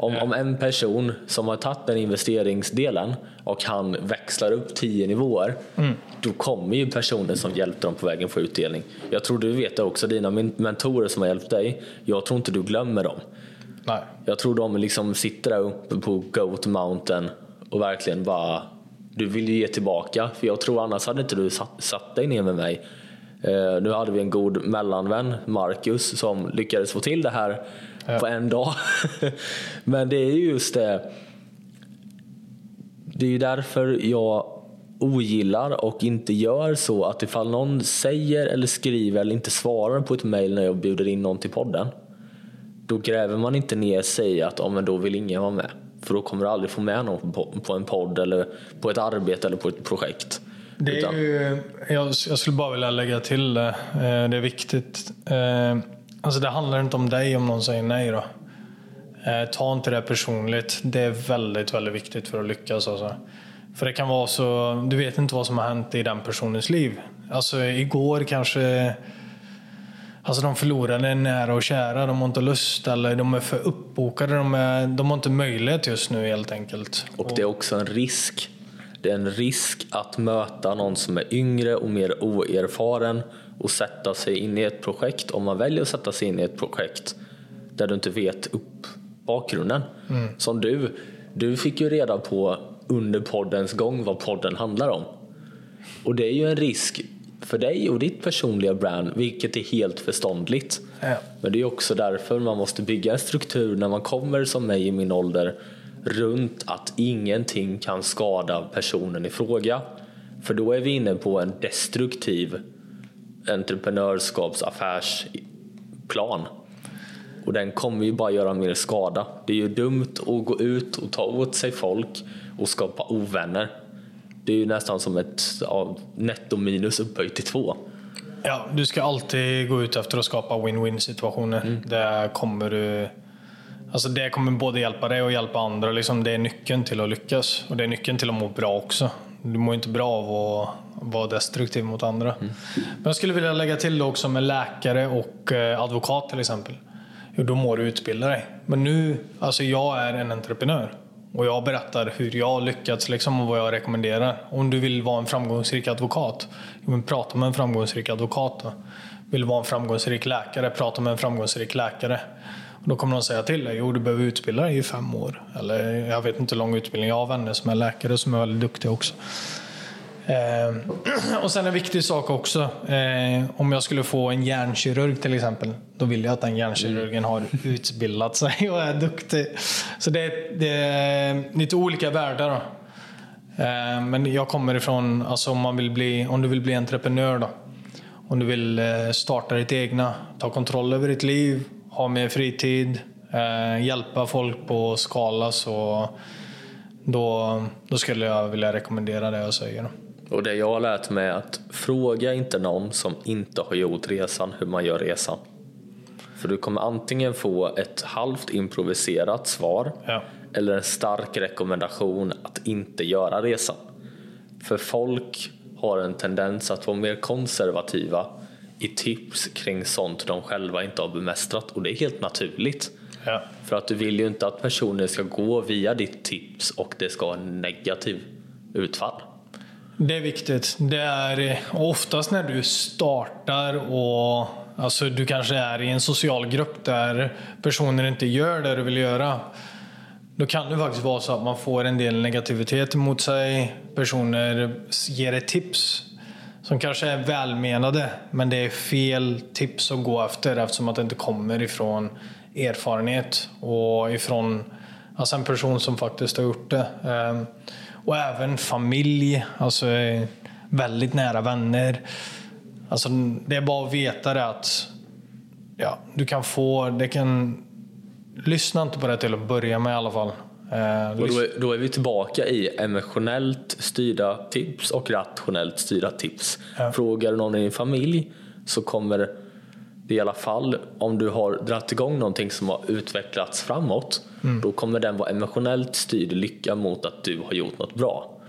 Om, om en person som har tagit den investeringsdelen och han växlar upp tio nivåer, mm. då kommer ju personen som hjälpte dem på vägen få utdelning. Jag tror du vet det också, dina mentorer som har hjälpt dig, jag tror inte du glömmer dem. Nej. Jag tror de liksom sitter där uppe på Goat Mountain och verkligen bara, du vill ju ge tillbaka, för jag tror annars hade inte du satt, satt dig ner med mig. Uh, nu hade vi en god mellanvän, Marcus, som lyckades få till det här ja. på en dag. Men det är just det. Det är ju därför jag ogillar och inte gör så att ifall någon säger eller skriver eller inte svarar på ett mail när jag bjuder in någon till podden. Då gräver man inte ner sig att oh, men då vill ingen vara med. För då kommer du aldrig få med någon på, en podd eller på ett arbete eller på ett projekt. Det är Utan- ju, jag, jag skulle bara vilja lägga till det. Eh, Det är viktigt. Alltså det handlar inte om dig om någon säger nej då. Eh, Ta inte det personligt. Det är väldigt, väldigt viktigt för att lyckas. Alltså. För det kan vara så, du vet inte vad som har hänt i den personens liv. Alltså igår kanske Alltså de förlorade nära och kära, de har inte lust eller de är för uppbokade. De, är, de har inte möjlighet just nu helt enkelt. Och det är också en risk. Det är en risk att möta någon som är yngre och mer oerfaren och sätta sig in i ett projekt, om man väljer att sätta sig in i ett projekt där du inte vet upp bakgrunden. Som du, du fick ju reda på under poddens gång vad podden handlar om. Och det är ju en risk för dig och ditt personliga brand, vilket är helt förståndligt. Ja. Men det är också därför man måste bygga en struktur när man kommer som mig i min ålder runt att ingenting kan skada personen i fråga. För då är vi inne på en destruktiv entreprenörskapsaffärsplan. Och den kommer ju bara göra mer skada. Det är ju dumt att gå ut och ta åt sig folk och skapa ovänner. Det är ju nästan som ett ja, netto minus upphöjt till två. Ja, du ska alltid gå ut efter att skapa win-win situationer. Det kommer du... Alltså det kommer både hjälpa dig och hjälpa andra. Liksom det är nyckeln till att lyckas. Och det är nyckeln till att må bra också. Du mår inte bra av att vara destruktiv mot andra. Men jag skulle vilja lägga till det också med läkare och eh, advokat till exempel. Jo, då må du utbilda dig. Men nu, alltså jag är en entreprenör. Och jag berättar hur jag har lyckats liksom, och vad jag rekommenderar. Om du vill vara en framgångsrik advokat, men prata med en framgångsrik advokat. Då. Vill du vara en framgångsrik läkare, prata med en framgångsrik läkare. Då kommer de säga till dig, jo du behöver utbilda dig i fem år. Eller jag vet inte hur lång utbildning, jag har vänner som är läkare som är väldigt duktiga också. Eh, och sen en viktig sak också. Eh, om jag skulle få en hjärnkirurg till exempel. Då vill jag att den hjärnkirurgen har utbildat sig och är duktig. Så det, det är lite olika världar. Då. Eh, men jag kommer ifrån, alltså om, man vill bli, om du vill bli entreprenör då. Om du vill eh, starta ditt egna, ta kontroll över ditt liv, ha mer fritid, eh, hjälpa folk på skala så då, då skulle jag vilja rekommendera det jag säger. Och det jag har lärt mig är att fråga inte någon som inte har gjort resan hur man gör resan. För du kommer antingen få ett halvt improviserat svar Ja. eller en stark rekommendation att inte göra resan. För folk har en tendens att vara mer konservativa i tips kring sånt de själva inte har bemästrat och det är helt naturligt. Ja. För att du vill ju inte att personen ska gå via ditt tips och det ska ha en negativ utfall. Det är viktigt. Det är och oftast när du startar och alltså du kanske är i en social grupp där personer inte gör det du vill göra. Då kan det faktiskt vara så att man får en del negativitet emot sig. Personer ger ett tips som kanske är välmenade men det är fel tips att gå efter eftersom att det inte kommer ifrån erfarenhet och ifrån alltså en person som faktiskt har gjort det. Ehm, och även familj, alltså eh, väldigt nära vänner. Alltså, det är bara att veta det att ja, du kan få, det kan... Lyssna inte på det till att börja med i alla fall. Eh, Och då, är, då är vi tillbaka i emotionellt styrda tips och rationellt styrda tips. Ja. Frågar du någon i din familj så kommer det i alla fall, om du har dragit igång någonting som har utvecklats framåt, då kommer den vara emotionellt styrd lycka mot att du har gjort något bra.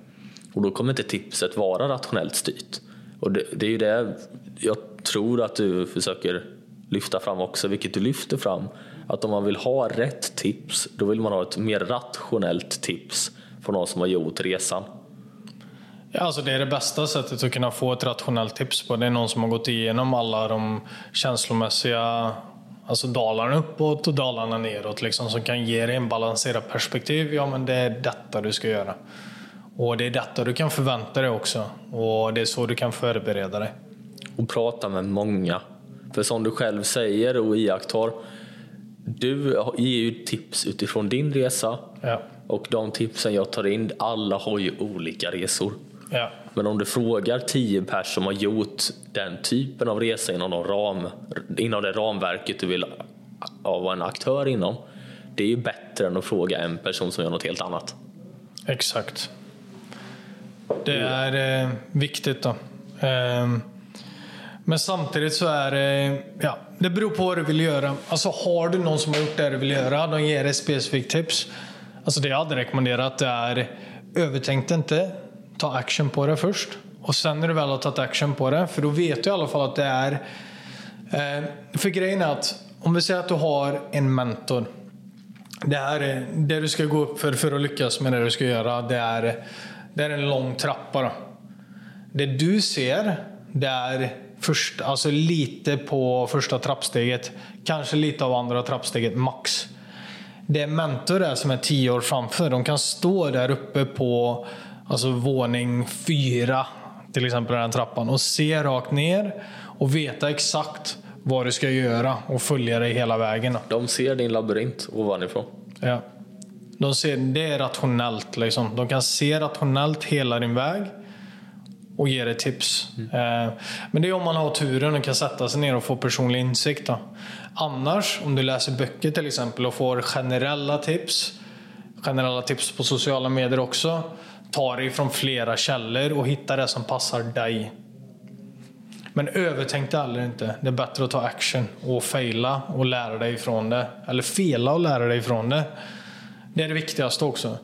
Och då kommer inte tipset vara rationellt styrt. Och det, det är ju det jag tror att du försöker lyfta fram också, vilket du lyfter fram. Att om man vill ha rätt tips, då vill man ha ett mer rationellt tips från någon som har gjort resan. Ja, alltså det är det bästa sättet att kunna få ett rationellt tips på. Det är någon som har gått igenom alla de känslomässiga alltså dalarna uppåt och dalarna neråt. Liksom, som kan ge dig en balanserad perspektiv. Ja, men det är detta du ska göra. Och det är detta du kan förvänta dig också. Och det är så du kan förbereda dig. och prata med många. För som du själv säger och iakttar, du ger ju tips utifrån din resa Ja. och de tipsen jag tar in, alla har ju olika resor. Ja. Men om du frågar tio personer som har gjort den typen av resa inom, de ram, inom det ramverket du vill vara en aktör inom, det är ju bättre än att fråga en person som gör något helt annat. Exakt. Det är eh, viktigt. då. Ehm, men samtidigt så är det, ja, det beror på vad du vill göra. Alltså har du någon som har gjort det du vill göra, de ger dig specifikt tips. Alltså det jag hade rekommenderat är, övertänk inte, ta action på det först. Och sen när du väl har tagit action på det, för då vet du i alla fall att det är... Eh, för grejen är att om vi säger att du har en mentor. Det här är det du ska gå upp för för att lyckas med det du ska göra. Det är, det är en lång trappa. Då. Det du ser, det är först, alltså lite på första trappsteget. Kanske lite av andra trappsteget, max. Det är som är tio år framför, de kan stå där uppe på alltså våning fyra, till exempel den trappan, och se rakt ner och veta exakt vad du ska göra och följa dig hela vägen. De ser din labyrint ovanifrån. Ja. De ser, det är rationellt. Liksom. De kan se rationellt hela din väg och ge dig tips. Eh, men det är om man har turen och kan sätta sig ner och få personlig insikt. Då. Annars, om du läser böcker till exempel och får generella tips, generella tips på sociala medier också, ta det från flera källor och hitta det som passar dig. Men övertänk det aldrig inte. Det är bättre att ta action och faila och lära dig ifrån det. Eller fela och lära dig ifrån det. Det är det viktigaste också.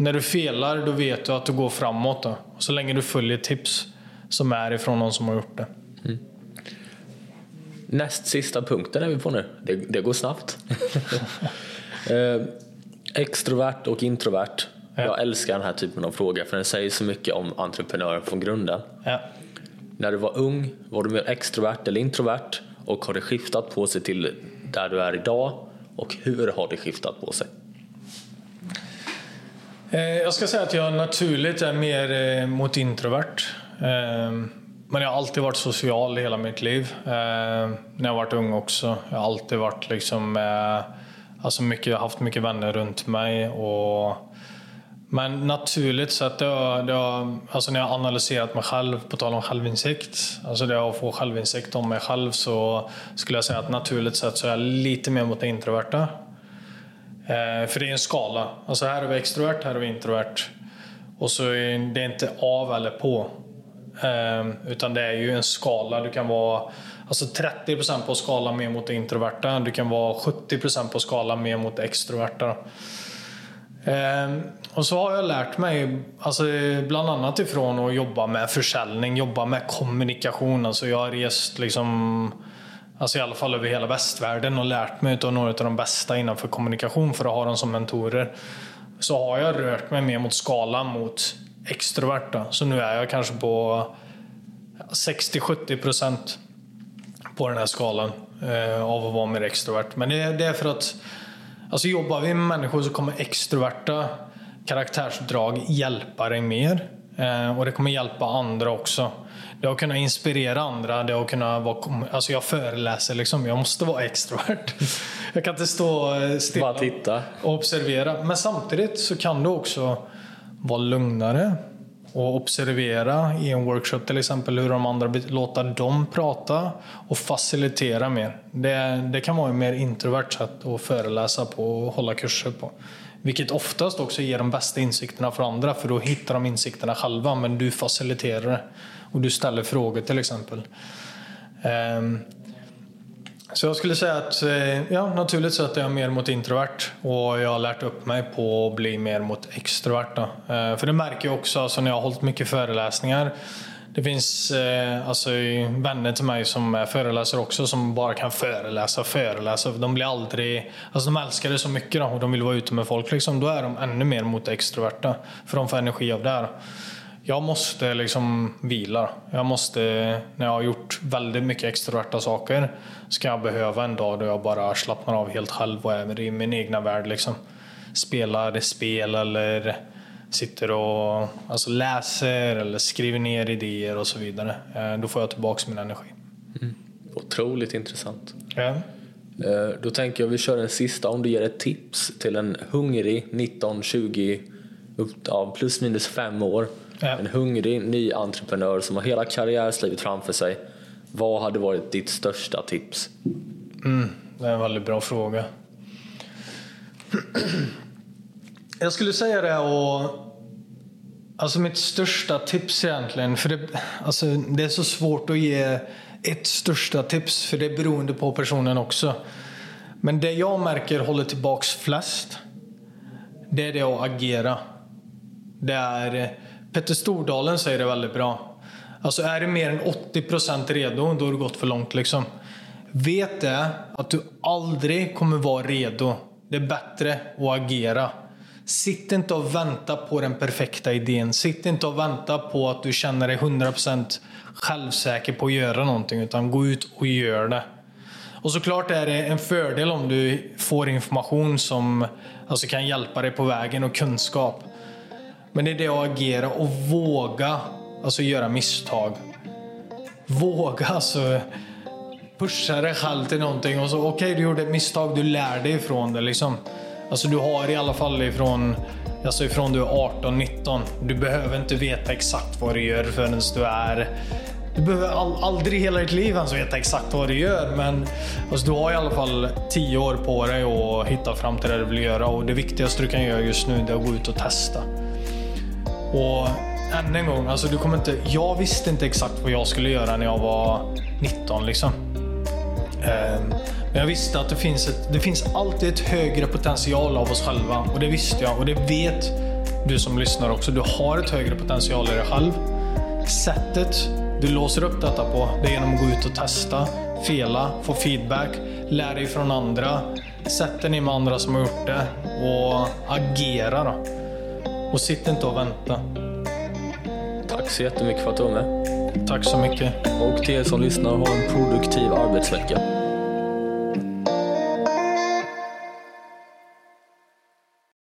När du felar, då vet du att du går framåt. Då. Så länge du följer tips som är ifrån någon som har gjort det. Mm. Näst sista punkten är vi på nu. Det, det går snabbt. eh, extrovert och introvert. Ja. Jag älskar den här typen av frågor för den säger så mycket om entreprenören från grunden. Ja. När du var ung, var du mer extrovert eller introvert? Och har det skiftat på sig till där du är idag? Och hur har det skiftat på sig? Eh, jag ska säga att jag naturligt är mer eh, mot introvert. Eh, men jag har alltid varit social i hela mitt liv. När jag varit ung också. Jag har alltid varit liksom... Alltså mycket, jag har haft mycket vänner runt mig. Och, men naturligt sett, det har, det har, alltså när jag har analyserat mig själv, på tal om självinsikt. Alltså det att få självinsikt om mig själv så skulle jag säga att naturligt sett så är jag lite mer mot det introverta. Eh, för det är en skala. Alltså här är vi extrovert, här är vi introvert. Och så är det inte av eller på. Eh, utan det är ju en skala. Du kan vara alltså 30% på skalan mer mot det introverta. Du kan vara 70% på skalan mer mot det extroverta. Eh, och så har jag lärt mig, alltså bland annat ifrån att jobba med försäljning, jobba med kommunikation. Alltså jag har rest liksom Alltså i alla fall över hela västvärlden och lärt mig av några av de bästa innanför kommunikation för att ha dem som mentorer. Så har jag rört mig mer mot skalan mot extroverta. Så nu är jag kanske på 60-70 procent på den här skalan eh, av att vara mer extrovert. Men det är, det är för att alltså jobbar vi med människor så kommer extroverta karaktärsdrag hjälpa dig mer. Eh, och det kommer hjälpa andra också. Det har kunnat inspirera andra. Det har kunnat vara, alltså jag föreläser liksom. Jag måste vara extrovert. Jag kan inte stå eh, stilla Bara titta. och observera. Men samtidigt så kan du också vara lugnare och observera i en workshop till exempel hur de andra låta dem prata och facilitera mer. Det, det kan vara ett mer introvert sätt att föreläsa på och hålla kurser på. Vilket oftast också ger de bästa insikterna för andra för då hittar de insikterna själva men du faciliterar det och du ställer frågor till exempel. Ehm, så jag skulle säga att eh, ja, naturligt sett är jag mer mot introvert och jag har lärt upp mig på att bli mer mot extrovert. Då. Eh, för det märker jag också alltså, när jag har hållit mycket föreläsningar. Det finns eh, alltså, vänner till mig som är föreläsare också som bara kan föreläsa och föreläsa. De blir aldrig, alltså de älskar det så mycket då, och de vill vara ute med folk. Liksom. Då är de ännu mer mot extroverta för de får energi av det. här. Jag måste liksom vila. Jag måste, när jag har gjort väldigt mycket extroverta saker, ska jag behöva en dag då jag bara slappnar av helt själv och är i min egna värld. Liksom. Spelar spel eller sitter och alltså läser eller skriver ner idéer och så vidare. Eh, då får jag tillbaka min energi. Mm. Otroligt intressant. Ja. Eh, då tänker jag vi kör en sista om du ger ett tips till en hungrig 19-20 ja, plus minus fem år. Ja. En hungrig ny entreprenör som har hela karriärslivet framför sig. Vad hade varit ditt största tips? Mm, det är en väldigt bra fråga. Jag skulle säga det och Alltså mitt största tips egentligen, för det, alltså det är så svårt att ge ett största tips för det är beroende på personen också. Men det jag märker håller tillbaks flest, det är det att agera. Det är, Petter Stordalen säger det väldigt bra. Alltså är du mer än 80% redo, då har du gått för långt liksom. Vet det att du aldrig kommer vara redo. Det är bättre att agera. Sitt inte och vänta på den perfekta idén. Sitt inte och vänta på att du känner dig 100% självsäker på att göra någonting. Utan gå ut och gör det. Och såklart är det en fördel om du får information som alltså, kan hjälpa dig på vägen och kunskap. Men det är det att agera och våga alltså, göra misstag. Våga alltså pusha dig själv till någonting och så okej okay, du gjorde ett misstag, du lär dig ifrån det liksom. Alltså du har i alla fall ifrån, alltså ifrån du är 18-19. Du behöver inte veta exakt vad du gör förrän du är du behöver all, aldrig hela ditt liv ens veta exakt vad du gör, men alltså, du har i alla fall 10 år på dig att hitta fram till det du vill göra och det viktigaste du kan göra just nu är att gå ut och testa. Och än en gång, alltså, du kommer inte, jag visste inte exakt vad jag skulle göra när jag var 19. Liksom. Ehm, men jag visste att det finns, ett, det finns alltid ett högre potential av oss själva. Och det visste jag och det vet du som lyssnar också. Du har ett högre potential i dig själv. Sättet du låser upp detta på det är genom att gå ut och testa, fela, få feedback, lära dig från andra. Sätt dig ner med andra som har gjort det och agera då. Och sitt inte och vänta. Tack så jättemycket för att du var med. Tack så mycket. Och till er som lyssnar, ha en produktiv arbetsvecka.